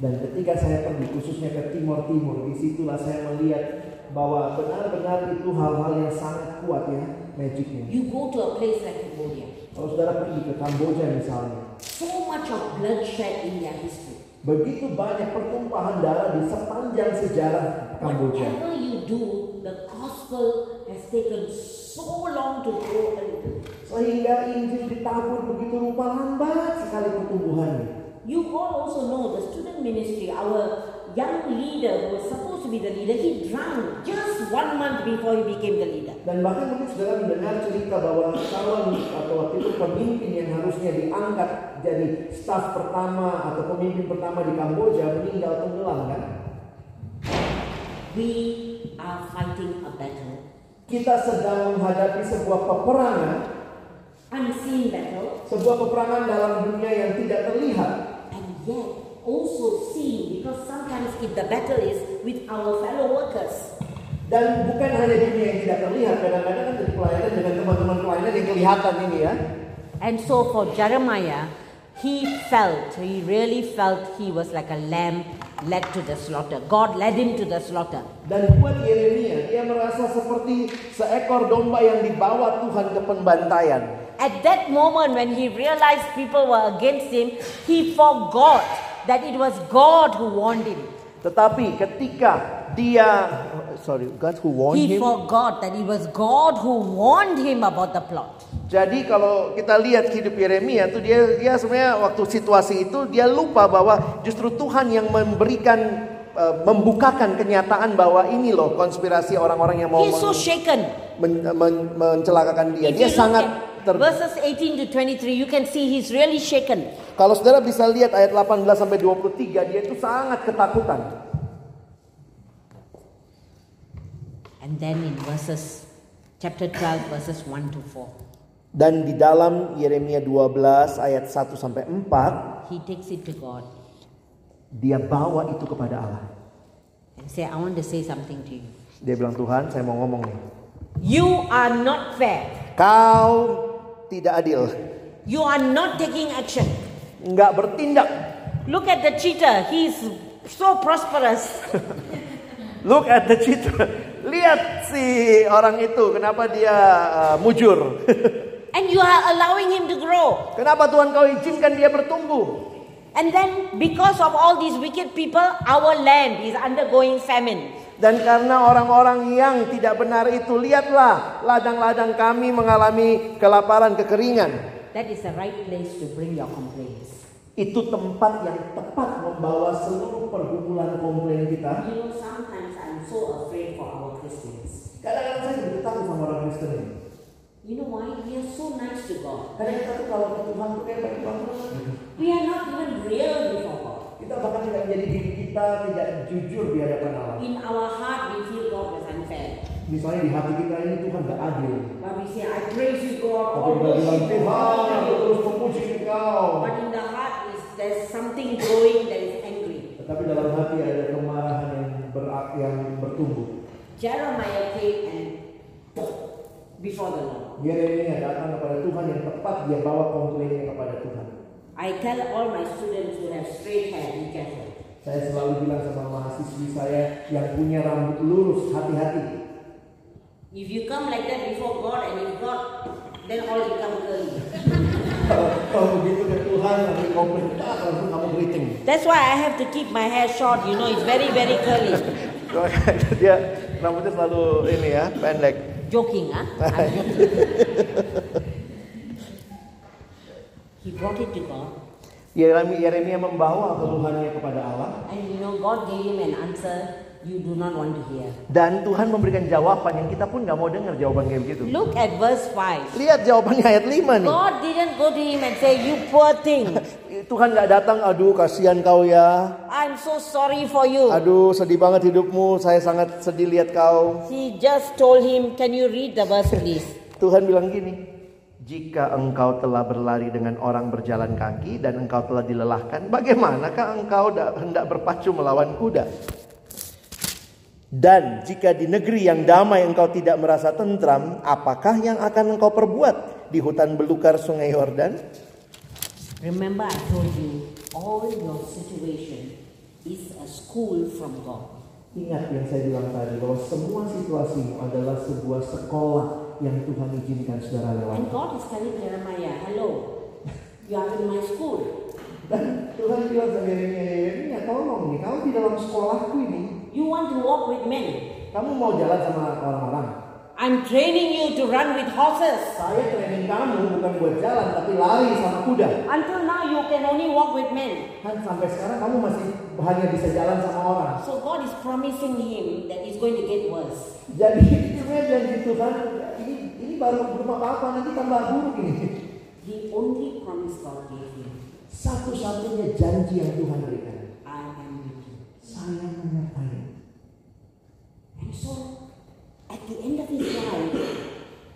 Dan ketika saya pergi khususnya ke Timur Timur, di situlah saya melihat bahwa benar-benar itu hal-hal yang sangat kuat ya magicnya. You go to a place like Cambodia, Kalau saudara pergi ke Kamboja misalnya, so much of bloodshed in their history. Begitu banyak pertumpahan darah di sepanjang sejarah Kamboja. Whatever you do, the gospel has taken so long to grow. Sehingga Injil ditabur begitu rupa lambat sekali pertumbuhannya. You all also know the student ministry, our young leader who was supposed to be the leader, he drowned just one month before he became the leader. Dan bahkan mungkin saudara mendengar cerita bahwa calon atau waktu itu pemimpin yang harusnya diangkat jadi staf pertama atau pemimpin pertama di Kamboja meninggal tenggelam kan? We are fighting a battle, Kita sedang menghadapi sebuah peperangan, unseen battle, sebuah peperangan dalam dunia yang tidak terlihat. and yet also seen because sometimes if the battle is with our fellow workers, Dan bukan hanya dunia yang tidak terlihat, kadang-kadang kan jadi pelayanan dengan teman-teman pelayanan yang kelihatan ini ya. And so for Jeremiah, he felt, he really felt he was like a lamb led to the slaughter. God led him to the slaughter. Dan buat Yeremia, dia merasa seperti seekor domba yang dibawa Tuhan ke pembantaian. At that moment when he realized people were against him, he forgot that it was God who warned him. Tetapi ketika dia, sorry, God who warned He him. forgot that it was God who warned him about the plot. Jadi kalau kita lihat hidup Yeremia tuh dia dia sebenarnya waktu situasi itu dia lupa bahwa justru Tuhan yang memberikan eh, membukakan kenyataan bahwa ini loh konspirasi orang-orang yang mau He's so men- shaken. men- men- mencelakakan dia. If Dia sangat at ter verses 18 to 23, you can see he's really shaken. Kalau saudara bisa lihat ayat 18 sampai 23 dia itu sangat ketakutan. And then in verses chapter 12, verses 1 to 4, Dan di dalam Yeremia 12 ayat 1 sampai 4 he takes it to God dia bawa itu kepada Allah. and say, I want to say something to you. Dia bilang Tuhan, saya mau ngomong nih. You are not fair. Kau tidak adil, You are not taking action. nggak bertindak. Look at the cheater. He's so prosperous. Look at the cheater. Lihat si orang itu, kenapa dia uh, mujur. And you are allowing him to grow. Kenapa Tuhan kau izinkan dia bertumbuh? And then, because of all these wicked people, our land is undergoing famine. Dan karena orang-orang yang tidak benar itu, lihatlah ladang-ladang kami mengalami kelaparan, kekeringan. That is the right place to bring your complaints. Itu tempat yang tepat membawa seluruh pergumulan komplain kita. You know, sometimes I'm so afraid for our Christians. Kadang-kadang saya juga takut sama orang Kristen ini. You know why? We are so nice to God. Kadang kita tuh kalau ke Tuhan tuh kayak baik banget. We are not even real before God. Kita bahkan tidak menjadi diri kita tidak jujur di hadapan Allah. In our heart, we feel God was unfair. Misalnya di hati kita ini Tuhan gak adil. But we say, I praise you, God. Tapi kita bilang you, Tuhan aku honor you." terus memuji Engkau. But in the heart is there's something growing that is angry. Tetapi dalam hati ada kemarahan yang ber yang bertumbuh. Jeremiah came and before the Lord. Yeremia datang kepada Tuhan yang tepat dia bawa komplainnya kepada Tuhan. I tell all my students who have straight hair, be careful. Saya selalu bilang sama mahasiswi saya yang punya rambut lurus, hati-hati. If you come like that before God and if God, then all become curly. Kalau begitu ke Tuhan, nanti komplain, ah, langsung kamu keriting. That's why I have to keep my hair short. You know, it's very very curly. dia rambutnya selalu ini ya, pendek. Joking, huh? He brought it to God, Yeremia membawa keluhannya kepada Allah and you know, God gave him an answer you do not want to hear. dan Tuhan memberikan jawaban yang kita pun nggak mau dengar jawaban kayak begitu. Look at verse 5. Lihat jawabannya ayat 5 nih. God didn't go to him and say, You poor thing, Tuhan nggak datang, aduh kasihan kau ya. I'm so sorry for you. Aduh sedih banget hidupmu, saya sangat sedih lihat kau. He just told him, Can you read the verse, please? Tuhan bilang gini, jika engkau telah berlari dengan orang berjalan kaki dan engkau telah dilelahkan, bagaimanakah engkau da- hendak berpacu melawan kuda? Dan jika di negeri yang damai engkau tidak merasa tentram, apakah yang akan engkau perbuat di hutan belukar sungai Yordan? Remember, I told you, all your situation is a school from God. Ingat yang saya bilang tadi bahwa semua situasimu adalah sebuah sekolah yang Tuhan izinkan saudara And lewati. God is telling Jeremiah, Hello, you are in my school. Dan Tuhan bilang sama Yeremia, Yeremia tolong nih, kau di dalam sekolahku ini, You want to walk with men. kamu mau jalan sama orang-orang. I'm training you to run with horses. Saya training kamu bukan buat jalan, tapi lari sama kuda. Until now, you can only walk with men. Kan sampai sekarang kamu masih hanya bisa jalan sama orang. So God is promising him that it's going to get worse. Jadi sebenarnya janji Tuhan ini ini baru belum apa-apa nanti tambah buruk ini. The only promise God gave him, Satu-satunya janji yang Tuhan berikan. I am with you. Saya menyertai. And so, at the end of his life,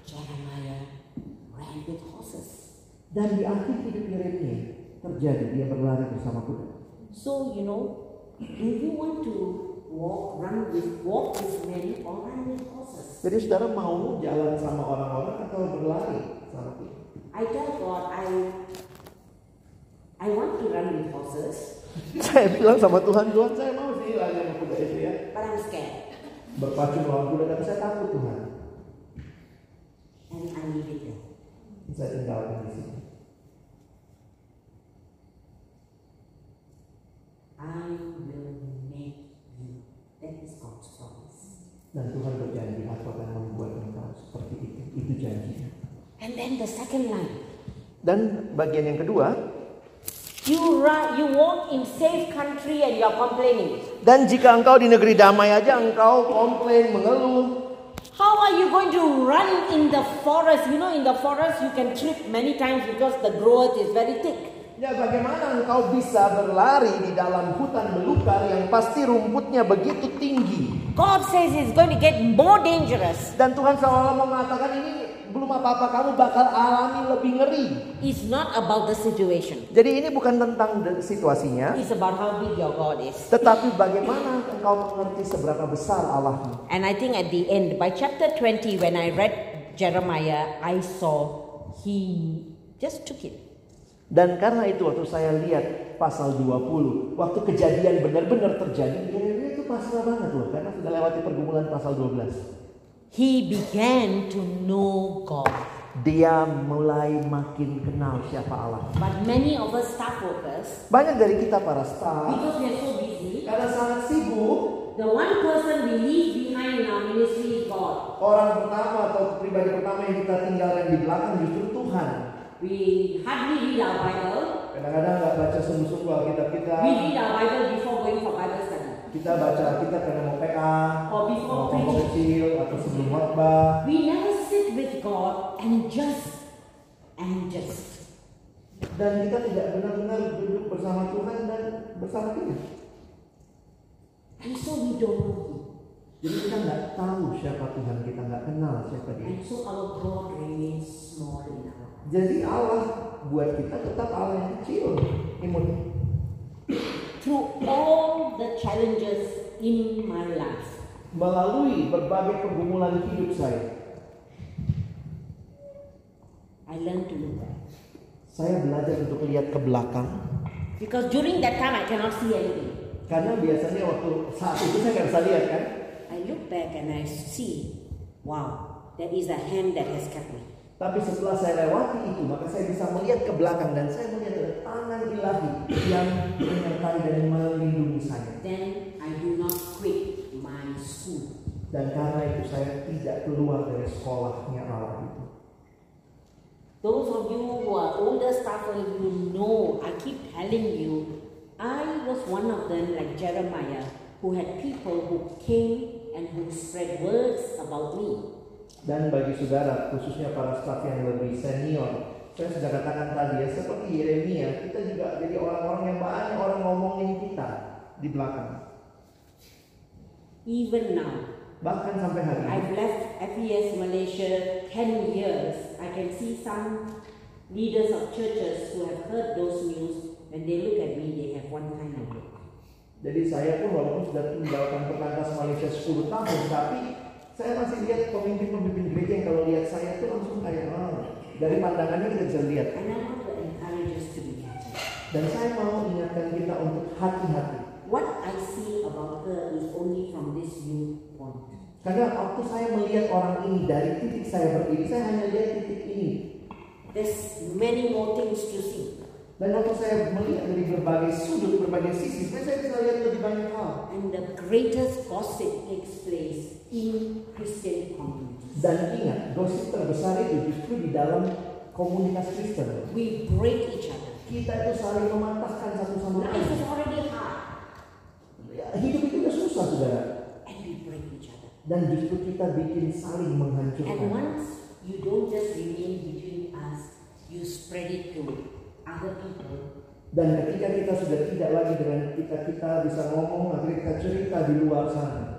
Jeremiah ran with horses. Dan di akhir hidup Yeremia terjadi dia berlari bersama kuda. So, you know, if you want to walk, run with, walk with men or run with horses, Jadi saudara mau jalan sama orang-orang atau berlari sama kuda? I tell God, I, I want to run with horses, Saya bilang sama Tuhan, Tuhan saya mau sih lari sama kuda itu ya. but I'm scared. Berpacu melawan kuda, tapi saya takut Tuhan. There. Saya tinggalkan di sini. I will make you. That is God's promise. Dan Tuhan berjanji aku akan membuat engkau seperti itu. Itu janjinya. And then the second line. Dan bagian yang kedua, You run, you walk in safe country and you are complaining. dan jika engkau di negeri damai aja engkau komplain, mengeluh. How are you going to run in the forest? You know, in the forest you can trip many times because the growth is very thick. Ya bagaimana engkau bisa berlari di dalam hutan belukar yang pasti rumputnya begitu tinggi. God says it's going to get more dangerous. Dan Tuhan seolah mengatakan ini belum apa-apa kamu bakal alami lebih ngeri. It's not about the situation. Jadi ini bukan tentang situasinya, It's about how big your God is. tetapi bagaimana engkau mengerti seberapa besar Allahmu. And I think at the end, by chapter 20, when I read Jeremiah, I saw he just took it. Dan karena itu waktu saya lihat pasal 20, waktu kejadian benar-benar terjadi, Yeremia itu pasrah banget loh, karena sudah lewati pergumulan pasal 12. He began to know God. dia mulai makin kenal siapa Allah. But many of us staff workers, Banyak dari kita para staff because we are so busy, karena sangat sibuk, the one person we leave behind in our ministry is God. orang pertama atau pribadi pertama yang kita tinggalkan di belakang justru Tuhan. We hardly read our Bible. Kadang-kadang nggak baca sungguh-sungguh Alkitab kita. We read our Bible before going for Bible study. Kita baca Alkitab karena mau PA, Or before mau preaching. kecil atau sebelum khotbah. We never sit with God and just and just. Dan kita tidak benar-benar duduk bersama Tuhan dan bersama dia. And so we don't know Him. Jadi kita nggak tahu siapa Tuhan kita, nggak kenal siapa dia. And so our God remains small in our. Jadi Allah buat kita tetap Allah yang kecil. Imut. Through all the challenges in my life, Melalui berbagai pergumulan hidup saya, I learned to look back. saya belajar untuk lihat ke belakang. Because during that time I cannot see anything. Karena biasanya waktu saat itu saya nggak bisa lihat kan. I look back and I see, wow, that is a hand that has kept me. Tapi setelah saya lewati itu, maka saya bisa melihat ke belakang dan saya melihat ada tangan ilahi yang menyertai dan melindungi saya. Then I do not quit my school. Dan karena itu saya tidak keluar dari sekolahnya Allah itu. Those of you who are older staffers, you know, I keep telling you, I was one of them, like Jeremiah, who had people who came and who spread words about me. Dan bagi saudara, khususnya para staf yang lebih senior, saya sudah katakan tadi ya, seperti Yeremia, kita juga jadi orang-orang yang banyak orang ngomongin kita di belakang. Even now, Bahkan sampai hari ini. I've left FES Malaysia 10 years. I can see some leaders of churches who have heard those news. When they look at me, they have one kind of look. Jadi saya pun walaupun sudah tinggalkan perkantas Malaysia 10 tahun, tapi saya masih lihat pemimpin-pemimpin gereja yang kalau lihat saya itu langsung kayak, oh, dari pandangannya kita bisa lihat. Dan saya mau ingatkan kita untuk hati-hati. What I see about her is only from this viewpoint. Karena waktu saya melihat orang ini dari titik saya berdiri, saya hanya lihat titik ini. There's many more things to see. Dan waktu saya melihat dari berbagai sudut, berbagai sisi, saya bisa lihat lebih banyak hal. And the greatest gossip takes place in Christian communities. Dan ingat, gosip terbesar itu justru di dalam komunitas Kristen. We break each other. Kita itu saling mematahkan satu sama Life lain. is already hard, Ya, Hidup itu udah susah, saudara. and we break each other. Dan justru kita bikin saling And menghancurkan. once you don't just remain between us, you spread it to other people. Dan ketika kita sudah tidak lagi dengan kita kita bisa ngomong, akhirnya kita cerita di luar sana.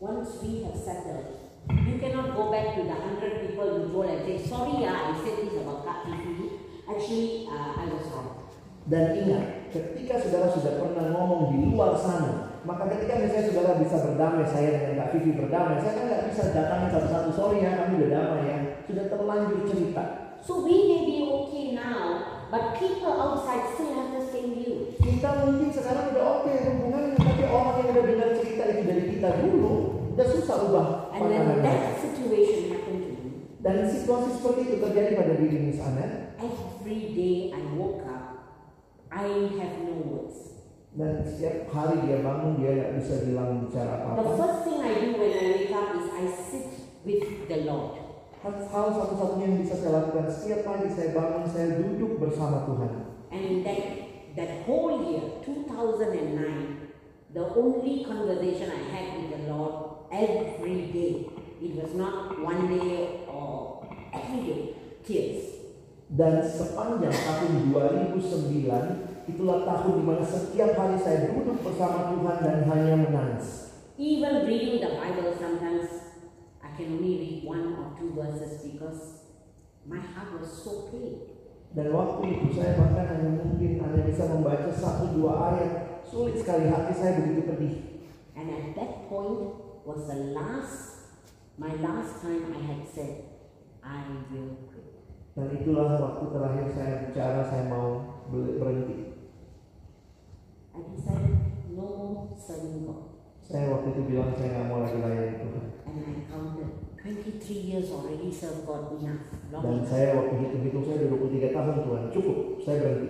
Once we have settled, you cannot go back to the hundred people you told and say, sorry, yeah, I said this about Fifi. Actually, uh, I was wrong. Dan ingat, ketika saudara sudah pernah ngomong di luar sana, maka ketika misalnya saudara bisa berdamai, saya dengan Kak Vivi berdamai, saya kan nggak bisa datangin satu-satu, sorry ya, kami udah damai ya, sudah terlanjur cerita. So we may be okay now, but people outside still have the same view. Kita mungkin sekarang udah oke hubungannya, tapi orang yang udah dengar cerita itu dari kita dulu, udah susah ubah And when that situation happened to me, Dan situasi seperti itu terjadi pada diri Miss Anet, every day I woke up, I have no words. dan setiap hari dia bangun dia nggak bisa bilang bicara The apa-apa. first thing I do when I wake up is I sit with the Lord. Hal satu-satunya yang bisa saya lakukan setiap pagi saya bangun saya duduk bersama Tuhan. And that that whole year, 2009, the only conversation I had with the Lord every day. It was not one day or every day. Tears. Dan sepanjang tahun 2009 itulah tahun di mana setiap hari saya duduk bersama Tuhan dan hanya menangis. Even reading the Bible sometimes can only read one or two verses because my heart was so pain. Dan waktu itu saya bahkan hanya mungkin hanya bisa membaca satu dua ayat. Sulit sekali hati saya begitu pedih. And at that point was the last my last time I had said, I will quit. Dan itulah waktu terakhir saya bicara saya mau ber- berhenti. I decided no more serving God. Saya waktu itu bilang saya nggak mau lagi layani Tuhan. And I counted 23 years years already served God enough. Long Dan saya waktu hitung-hitung saya udah 23 tahun Tuhan. Cukup, saya berhenti.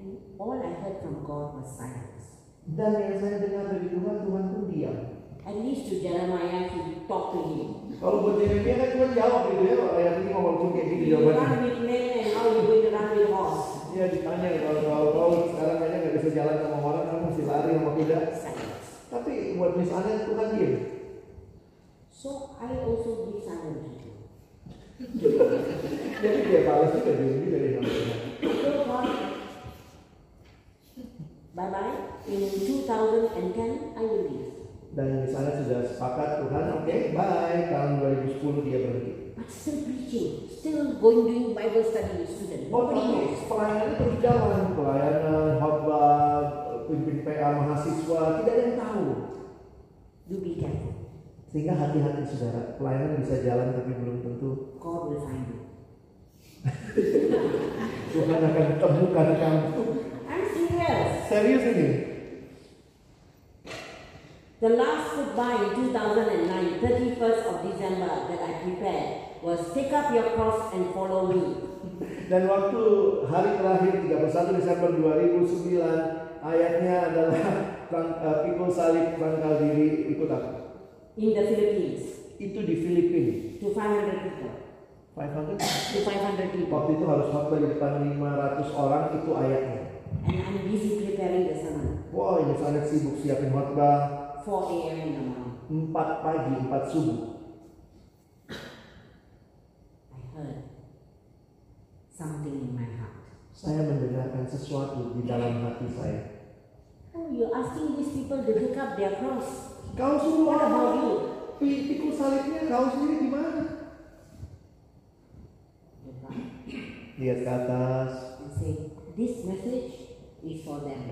And all I heard from God was silence. Dan yang saya dengar dari Tuhan, Tuhan pun diam. At least to Jeremiah, he talked to him. Kalau buat Yeremia kan Tuhan jawab gitu ya, ayat ini mau walaupun kayak gini You run jawabannya. with men and how you going to run with horse? Iya ditanya kalau kalau kau sekarang kayaknya nggak bisa jalan sama orang, kamu mesti lari sama kuda. Buat Miss Anet Tuhan diam. So I also give you. Jadi dia balas juga dia Tuhan. So God, bye bye. In 2010, I will leave. Dan Miss Anet sudah sepakat Tuhan, oke, bye. Tahun 2010 dia berhenti. But still preaching, still going doing Bible study with students. Oh, tapi knows. pelayanannya terus jalan, pelayanan, khotbah, pimpin PA mahasiswa, tidak ada yang tahu. Careful. Sehingga hati-hati saudara, pelayanan bisa jalan tapi belum tentu God will find you. Tuhan akan temukan kamu. I'm serious. Serius ini. The last football in 2009, 31st of December, that I prepared was take up your cross and follow me. Dan waktu hari terakhir 31 Desember 2009 ayatnya adalah Frank- eh, pikul salib rangkal diri ikut aku. In the Philippines, Itu di Filipina. to 500 people. 500. To 500 people. Waktu itu harus khotbah di depan 500 orang itu ayatnya. And I'm busy preparing the sermon. Wow, ini sangat sibuk siapin khotbah 4 a.m. in the morning. 4 pagi, 4 subuh. I heard something in my heart. Saya mendengarkan sesuatu di dalam hati saya. Oh, you're asking these people to take up their cross. Kau suruh What about you? pikul salibnya kau sendiri di mana? Lihat ke atas. and say, this message is for them.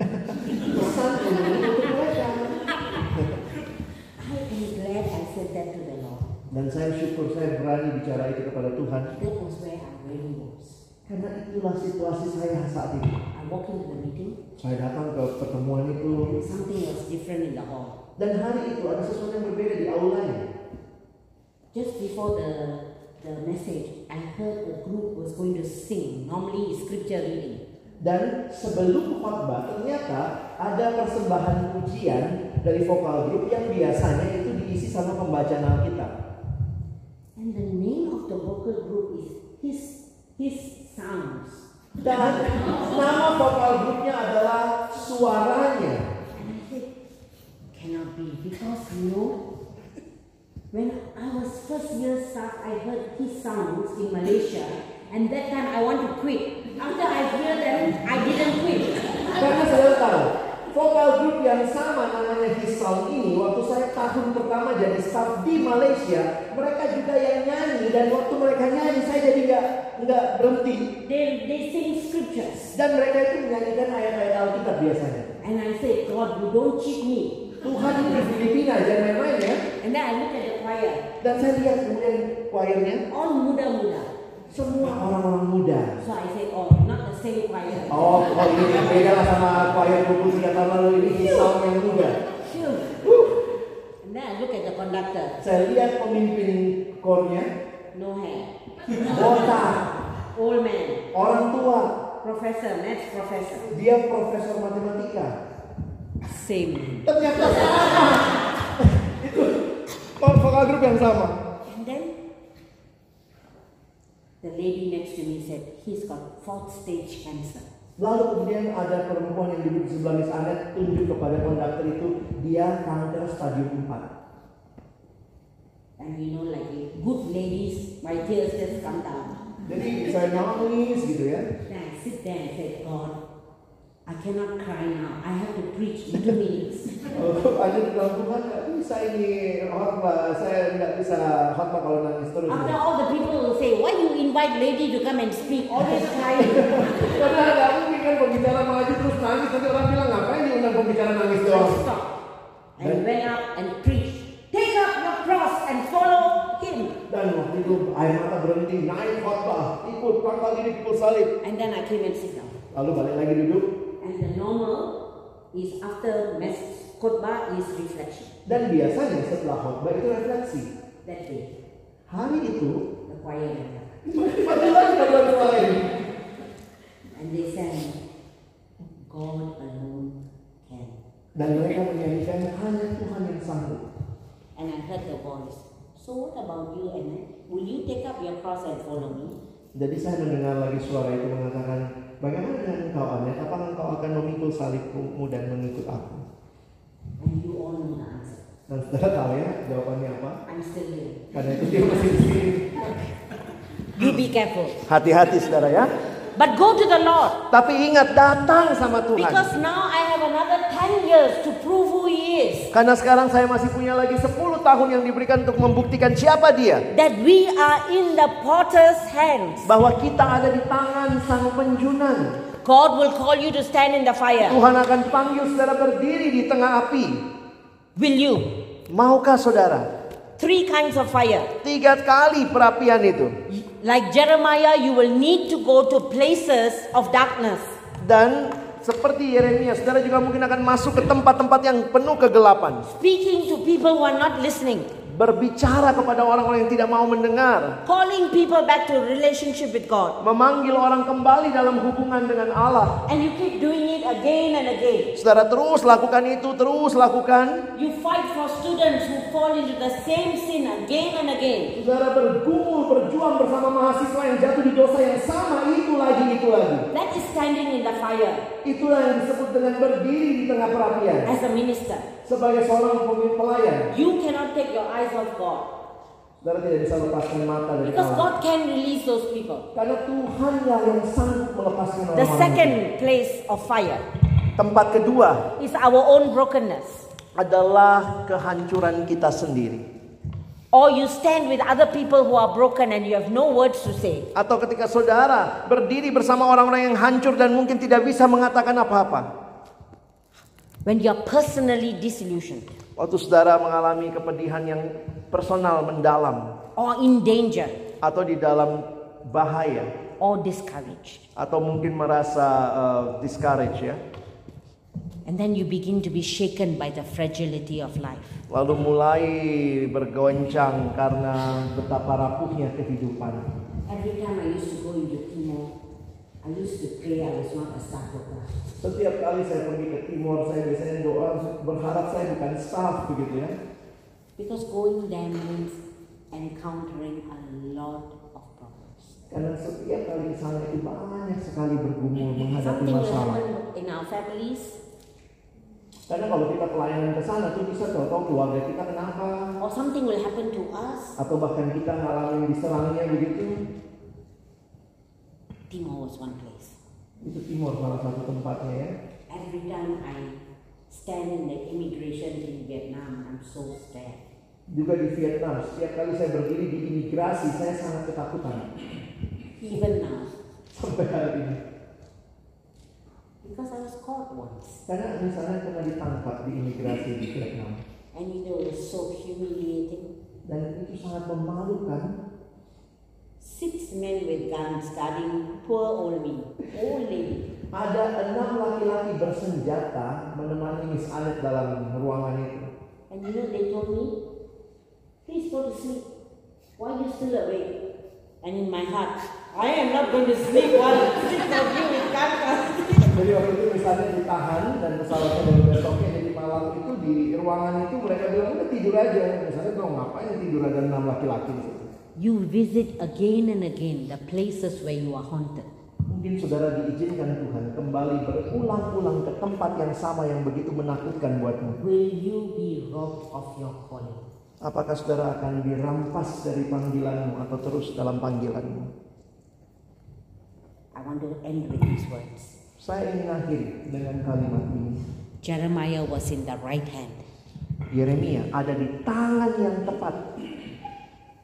Pesan ini untuk mereka. I am glad I said that to the Lord. Dan saya syukur saya berani bicara itu kepada Tuhan. That was where I really was. Karena itulah situasi saya saat ini. I walked into the meeting Saya datang ke pertemuan itu. something was different in the hall. Dan hari itu ada sesuatu yang berbeda di aulanya. Just before the the message, I heard a group was going to sing. Normally scripture reading. Dan sebelum khotbah ternyata ada persembahan pujian dari vokal grup yang biasanya itu diisi sama pembacaan Alkitab. And the name of the vocal group is His His Sounds. Dan nama vokal grupnya adalah suaranya. Cannot be because you know, when I was first year staff, I heard His Sounds in Malaysia, and that time I want to quit. After I hear them, I didn't quit. Karena saudara tahu, vokal grup yang sama namanya His Sound ini waktu saya tahun pertama jadi staff di Malaysia, mereka juga yang nyanyi dan waktu mereka nyanyi saya jadi nggak nggak berhenti They they sing scriptures, dan mereka itu menyanyikan ayat-ayat Alkitab biasanya. and I said, God, you don't cheat me. Tuhan di Filipina jangan main-main ya. And then I look at the choir, Dan saya lihat kemudian choirnya all muda-muda. Semua orang-orang muda. So I said, oh, not the same choir. Oh, oh ini beda lah sama choir 23 tahun lalu ini Sound yang muda. Then I look at the conductor, Saya lihat pemimpin kornya no hair, botak, old man, orang tua, professor, maths professor, dia profesor matematika. same. Ternyata sama. Itu vokal grup yang sama. The lady next to me said, he's got fourth stage cancer. Lalu kemudian ada perempuan yang duduk di sebelah Miss Anet tunjuk kepada konduktor itu dia kanker stadium 4. And you know, like good ladies, my tears just come down. Jadi saya nangis gitu ya. I sit there and said, God, I cannot cry now. I have to preach in two minutes. Oh, ada di dalam Tuhan nggak bisa ini khotbah. Saya nggak bisa khotbah kalau nangis terus. After all the people will say, why you invite lady to come and speak? Always crying. Karena nggak mungkin kan pembicara maju terus nangis nanti orang bilang ngapain diundang pembicara nangis doang. stopped and went up and preached. Take up your cross and follow him. Dan waktu itu air mata berhenti naik khotbah ikut pangkal ini pikul salib. And then I came and sit down. Lalu balik lagi duduk. And the normal is after mess, khutbah is reflection. Dan biasanya setelah khotbah itu refleksi. That day, Hari itu the choir and they sang, God alone can. Dan mereka menyanyikan hanya Tuhan yang sanggup. And I heard the voice. So what about you, Anna? Will you take up your cross and follow me? Jadi saya mendengar lagi suara itu mengatakan, bagaimana dengan engkau Anet? Apakah engkau akan memikul salibmu dan mengikut aku? And you all know the answer. Dan saudara tahu ya jawabannya apa? I'm still here. Karena itu dia masih di sini. You be careful. Hati-hati saudara ya. But go to the Lord. Tapi ingat datang sama Tuhan. Because now I have another 10 years to prove who He is. Karena sekarang saya masih punya lagi 10 tahun yang diberikan untuk membuktikan siapa dia. That we are in the potter's hands. Bahwa kita ada di tangan sang penjunan. God will call you to stand in the fire. Tuhan akan panggil saudara berdiri di tengah api. Will you? Maukah saudara? Three kinds of fire. Tiga kali perapian itu. Like Jeremiah, you will need to go to places of darkness. Dan seperti Yeremia, saudara juga mungkin akan masuk ke tempat-tempat yang penuh kegelapan. Speaking to people who are not listening. Berbicara kepada orang-orang yang tidak mau mendengar. Calling people back to relationship with God. Memanggil orang kembali dalam hubungan dengan Allah. And you keep doing it again and again. Saudara terus lakukan itu, terus lakukan. You fight for students who fall into the same sin again and again. Saudara bergumul, berjuang bersama mahasiswa yang jatuh di dosa yang sama, itu lagi, itu lagi. That is standing in the fire Itulah yang disebut dengan berdiri di tengah perapian. as a minister. Sebagai seorang pemimpin pelayan, You cannot take your eyes off God. saudara tidak bisa lepaskan mata dari Because Allah. God can release those people. Karena Tuhanlah yang sanggup melepaskan The orang-orang. second place of fire Tempat kedua is our own brokenness. adalah kehancuran kita sendiri. Or you stand with other people who are broken and you have no words to say. Atau ketika saudara berdiri bersama orang-orang yang hancur dan mungkin tidak bisa mengatakan apa-apa. When you are personally disillusioned Waktu saudara mengalami kepedihan yang personal mendalam or in danger atau di dalam bahaya or discouraged. atau mungkin merasa uh, discouraged ya. And then you begin to be shaken by the fragility of life. Lalu mulai bergoncang karena betapa rapuhnya kehidupan. Every time I used to go into Timor, I used to pray I was not a staff worker. Setiap kali saya pergi ke Timur, saya biasanya doa berharap saya bukan staff begitu ya. Because going there means encountering a lot of problems. Karena setiap kali ke sana itu banyak sekali bergumul menghadapi Something masalah. in our families, Karena kalau kita pelayanan ke sana tuh bisa tahu keluarga kita kenapa or something will happen to us. atau bahkan kita ngalamin diserangnya begitu. Timor was one place. Itu Timur salah satu tempatnya ya. Every time I stand in the immigration in Vietnam, I'm so scared. Juga di Vietnam, setiap kali saya berdiri di imigrasi, saya sangat ketakutan. Even now, Sampai hari ini. because I was caught once. Karena misalnya pernah ditangkap di imigrasi di Vietnam. And you know, it was so humiliating. Dan itu sangat memalukan. Six men with guns guarding poor old me, old lady. Ada enam laki-laki bersenjata menemani Miss Anet dalam ruangan itu. And you know, they told me, please go to sleep. Why are you still awake? And in my heart, I am not going to sleep while six of you with guns. Jadi waktu itu misalnya ditahan dan pesawatnya baru besoknya jadi malam itu di ruangan itu mereka bilang udah tidur aja. Misalnya dong ngapain tidur ada enam laki-laki di situ. You visit again and again the places where you are haunted. Mungkin saudara diizinkan Tuhan kembali berulang-ulang ke tempat yang sama yang begitu menakutkan buatmu. Will you be robbed of your calling? Apakah saudara akan dirampas dari panggilanmu atau terus dalam panggilanmu? I want to end with these words. Saya ingin akhiri dengan kalimat ini. Jeremiah was in the right hand. Yeremia ada di tangan yang tepat.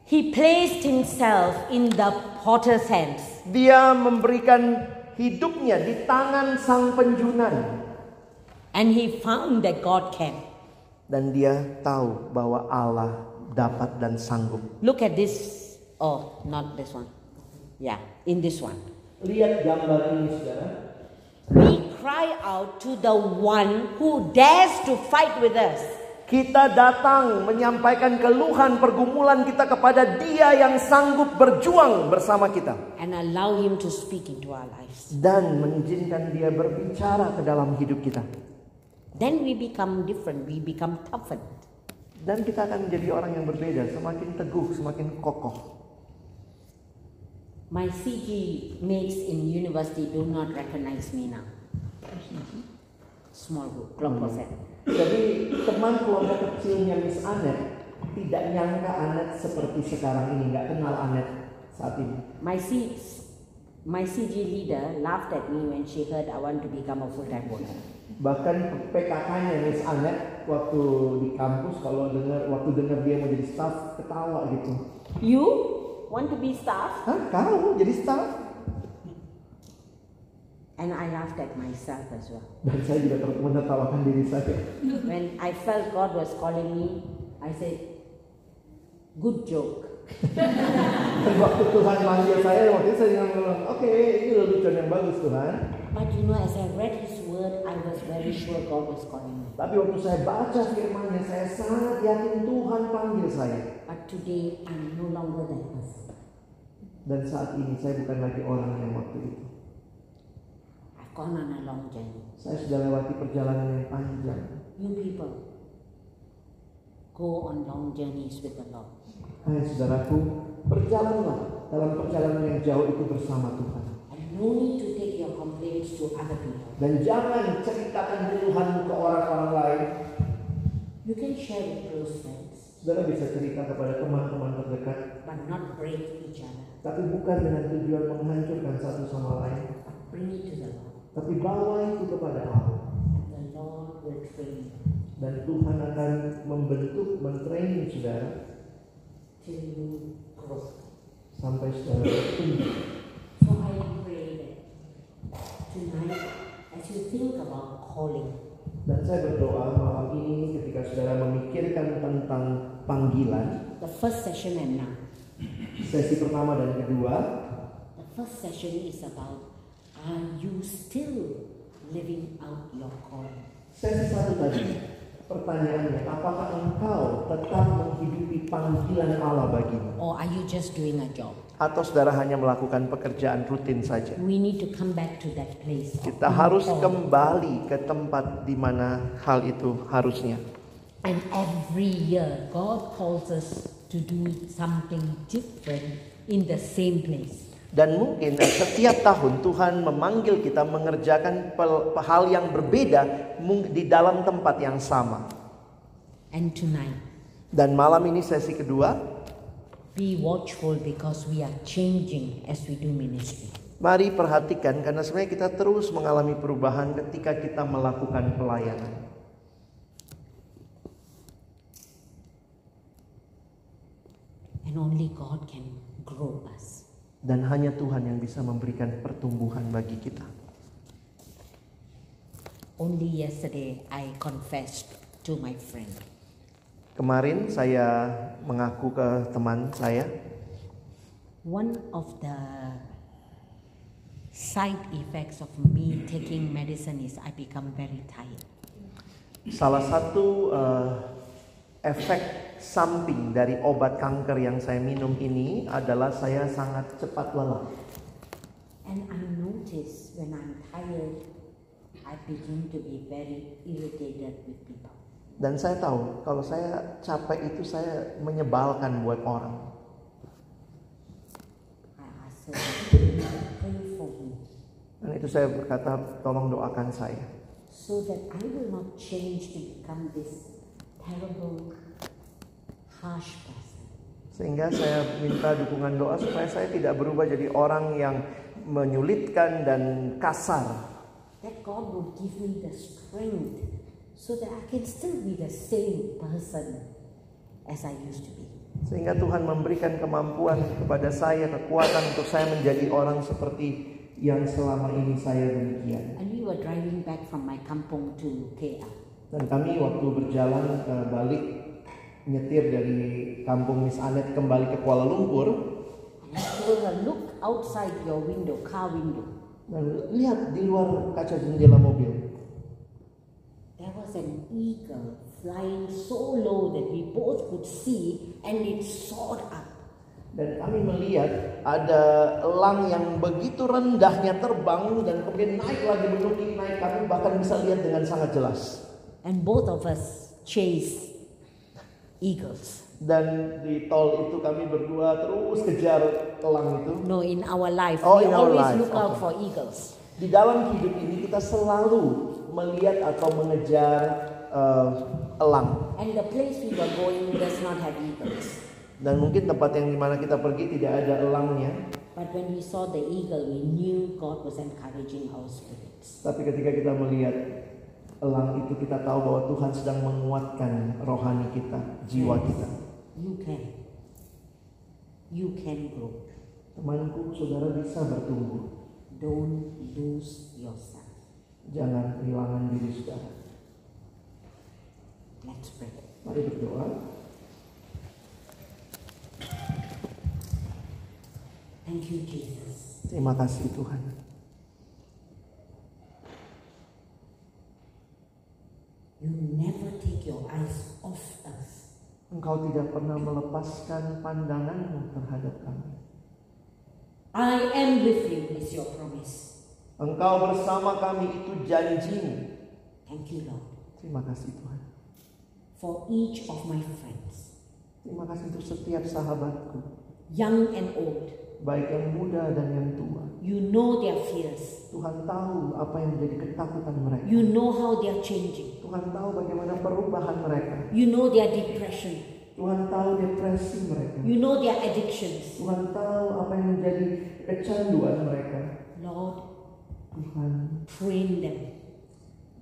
He placed himself in the potter's hands. Dia memberikan hidupnya di tangan sang penjunan. And he found that God can. Dan dia tahu bahwa Allah dapat dan sanggup. Look at this. Oh, not this one. Yeah, in this one. Lihat gambar ini saudara. We cry out to the one who dares to fight with us. Kita datang menyampaikan keluhan pergumulan kita kepada Dia yang sanggup berjuang bersama kita and allow Him to speak into our lives. dan mengizinkan Dia berbicara ke dalam hidup kita. Then we become different, we become toughened. Dan kita akan menjadi orang yang berbeda, semakin teguh, semakin kokoh. My CG mates in university do not recognize me now. Small group, kelompok saya. Jadi teman kelompok kecilnya Miss Anet tidak nyangka Anet seperti sekarang ini, nggak kenal Anet saat ini. My, C, my CG leader laughed at me when she heard I want to become a full-time worker. Bahkan PKK-nya Miss Anet waktu di kampus kalau dengar waktu dengar dia mau jadi staff ketawa gitu. You want to be staff? Hah, kau jadi staff? And I laughed at myself as well. Dan saya juga menertawakan diri saya. When I felt God was calling me, I said, good joke. Dan waktu Tuhan manggil saya, waktu itu saya bilang, oke ini lelucon yang bagus Tuhan. But you know, as I read His word, I was very sure God was calling me. Tapi waktu saya baca firmannya, saya sangat yakin Tuhan panggil saya. But today, I'm no longer that person. Dan saat ini saya bukan lagi orang yang waktu itu. Gone on a long journey. Saya sudah lewati perjalanan yang panjang. You people go on long journeys with the Lord. Hai saudaraku, berjalanlah dalam perjalanan yang jauh itu bersama Tuhan. And no need to take your complaints to other people. Dan jangan ceritakan keluhanmu ke orang-orang lain. You can share with close friends, Saudara bisa cerita kepada teman-teman terdekat, but not break each other. tapi bukan dengan tujuan menghancurkan satu sama lain, But bring it to the Lord. Tapi bawa itu kepada Allah. Dan Tuhan akan membentuk, mentraining saudara sampai saudara bertumbuh. So I pray that tonight, as you think about calling, Dan saya berdoa malam ini ketika saudara memikirkan tentang panggilan, the first session and now, sesi pertama dan kedua, the first session is about are you still living out your calling? sesi satu tadi, pertanyaannya, apakah engkau tetap menghidupi panggilan Allah bagimu? Or are you just doing a job? Atau saudara hanya melakukan pekerjaan rutin saja? We need to come back to that place. Kita harus kembali ke tempat di mana hal itu harusnya. And every year, God calls us to do something different in the same place. Dan mungkin setiap tahun Tuhan memanggil kita mengerjakan hal yang berbeda di dalam tempat yang sama. And tonight, Dan malam ini sesi kedua, be watchful because we are changing as we do ministry. mari perhatikan karena sebenarnya kita terus mengalami perubahan ketika kita melakukan pelayanan. And only God can grow us. Dan hanya Tuhan yang bisa memberikan pertumbuhan bagi kita. Only yesterday, I confessed to my friend. Kemarin saya mengaku ke teman saya, One of the side effects of me taking medicine is I become very tired. salah satu eh, efek samping dari obat kanker yang saya minum ini adalah saya sangat cepat lelah. And I notice when I'm tired, I begin to be very irritated with people. Dan saya tahu kalau saya capek itu saya menyebalkan buat orang. Dan itu saya berkata, tolong doakan saya. so that I will not change to become this terrible. Sehingga saya minta dukungan doa supaya saya tidak berubah jadi orang yang menyulitkan dan kasar. That God will give me the strength so that I can still be the same person as I used to be. Sehingga Tuhan memberikan kemampuan kepada saya, kekuatan untuk saya menjadi orang seperti yang selama ini saya demikian. And we were driving back from my kampung to KL. Dan kami waktu berjalan eh, balik nyetir dari kampung Miss Anet kembali ke Kuala Lumpur, look outside your window, car window. Dan lihat di luar kaca jendela mobil. There was an eagle flying so low that we both could see and it soared up. Dan kami melihat ada elang yang begitu rendahnya terbang dan kemudian naik lagi menukik naik kami bahkan bisa lihat dengan sangat jelas. And both of us chased eagles. Dan di tol itu kami berdua terus kejar elang itu. No, in our life, Oh, we in our always life, look out okay. for eagles. Di dalam hidup ini kita selalu melihat atau mengejar eh, elang. And the place we were going does not have eagles. Dan mungkin tempat yang di mana kita pergi tidak ada elangnya. But when we saw the eagle, we knew God was encouraging our spirits. Tapi ketika kita melihat elang itu kita tahu bahwa Tuhan sedang menguatkan rohani kita, jiwa kita. You can. You can grow. Temanku, saudara bisa bertumbuh. Don't lose yourself. Jangan kehilangan diri saudara. Let's pray. Mari berdoa. Thank you, Jesus. Terima kasih Tuhan. You never take your eyes off us. Engkau tidak pernah melepaskan pandanganmu terhadap kami. I am with you is your promise. Engkau bersama kami itu janjimu. Thank you, Lord, Terima kasih Tuhan. for each of my friends, Terima kasih untuk setiap sahabatku, young and old. baik yang muda dan yang tua. You know their fears. Tuhan tahu apa yang menjadi ketakutan mereka. You know how they are changing. Tuhan tahu bagaimana perubahan mereka. You know their depression. Tuhan tahu depresi mereka. You know their addictions. Tuhan tahu apa yang menjadi kecanduan mereka. Lord, Tuhan train them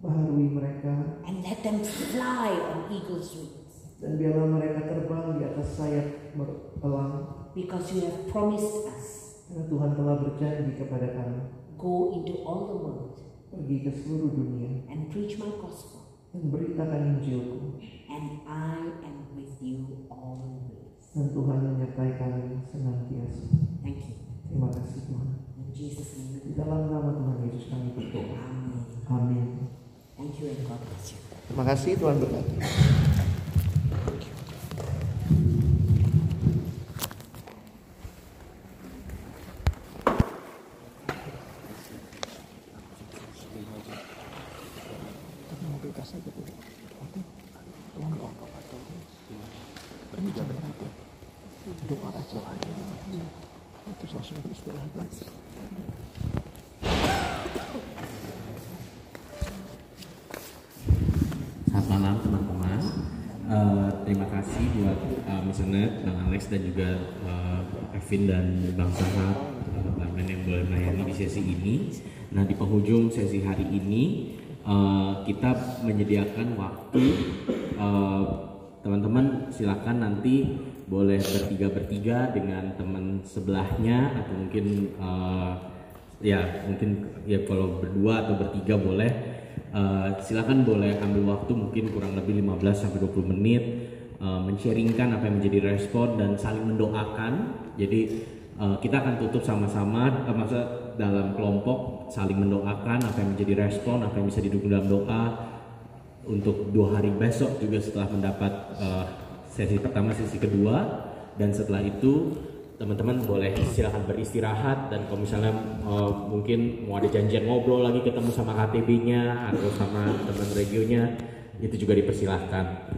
baharui mereka and let them fly on eagle's wings dan biarlah mereka terbang di atas sayap elang because you have promised us. karena Tuhan telah berjanji kepada kami Go into all the world pergi ke seluruh dunia and preach my gospel, dan beritakan Injilku and I am with you always. dan Tuhan menyertai kami senantiasa. Thank you. Terima kasih Tuhan. In Jesus' name, Di dalam nama Tuhan Yesus kami berdoa. Amen. Amin. Thank you and God bless you. Terima kasih Tuhan berkati. Selamat malam teman-teman. Eh, terima kasih buat uh, Miss Anet, Bang Alex dan juga eh, Dan Bang Sahab uh, barman yang boleh melayani di sesi ini. Nah di penghujung sesi hari ini eh, kita menyediakan waktu. Eh, teman-teman silakan nanti boleh bertiga bertiga dengan teman sebelahnya atau mungkin eh, ya mungkin ya kalau berdua atau bertiga boleh. Eh, silakan boleh ambil waktu mungkin kurang lebih 15 sampai 20 menit eh, men-sharingkan apa yang menjadi respon dan saling mendoakan. Jadi eh, kita akan tutup sama-sama eh, maksud dalam kelompok saling mendoakan apa yang menjadi respon, apa yang bisa didukung dalam doa untuk dua hari besok juga setelah mendapat eh, sesi pertama, sesi kedua dan setelah itu teman-teman boleh silakan beristirahat dan kalau misalnya eh, mungkin mau ada janjian ngobrol lagi ketemu sama KTB-nya atau sama teman regionya itu juga dipersilahkan.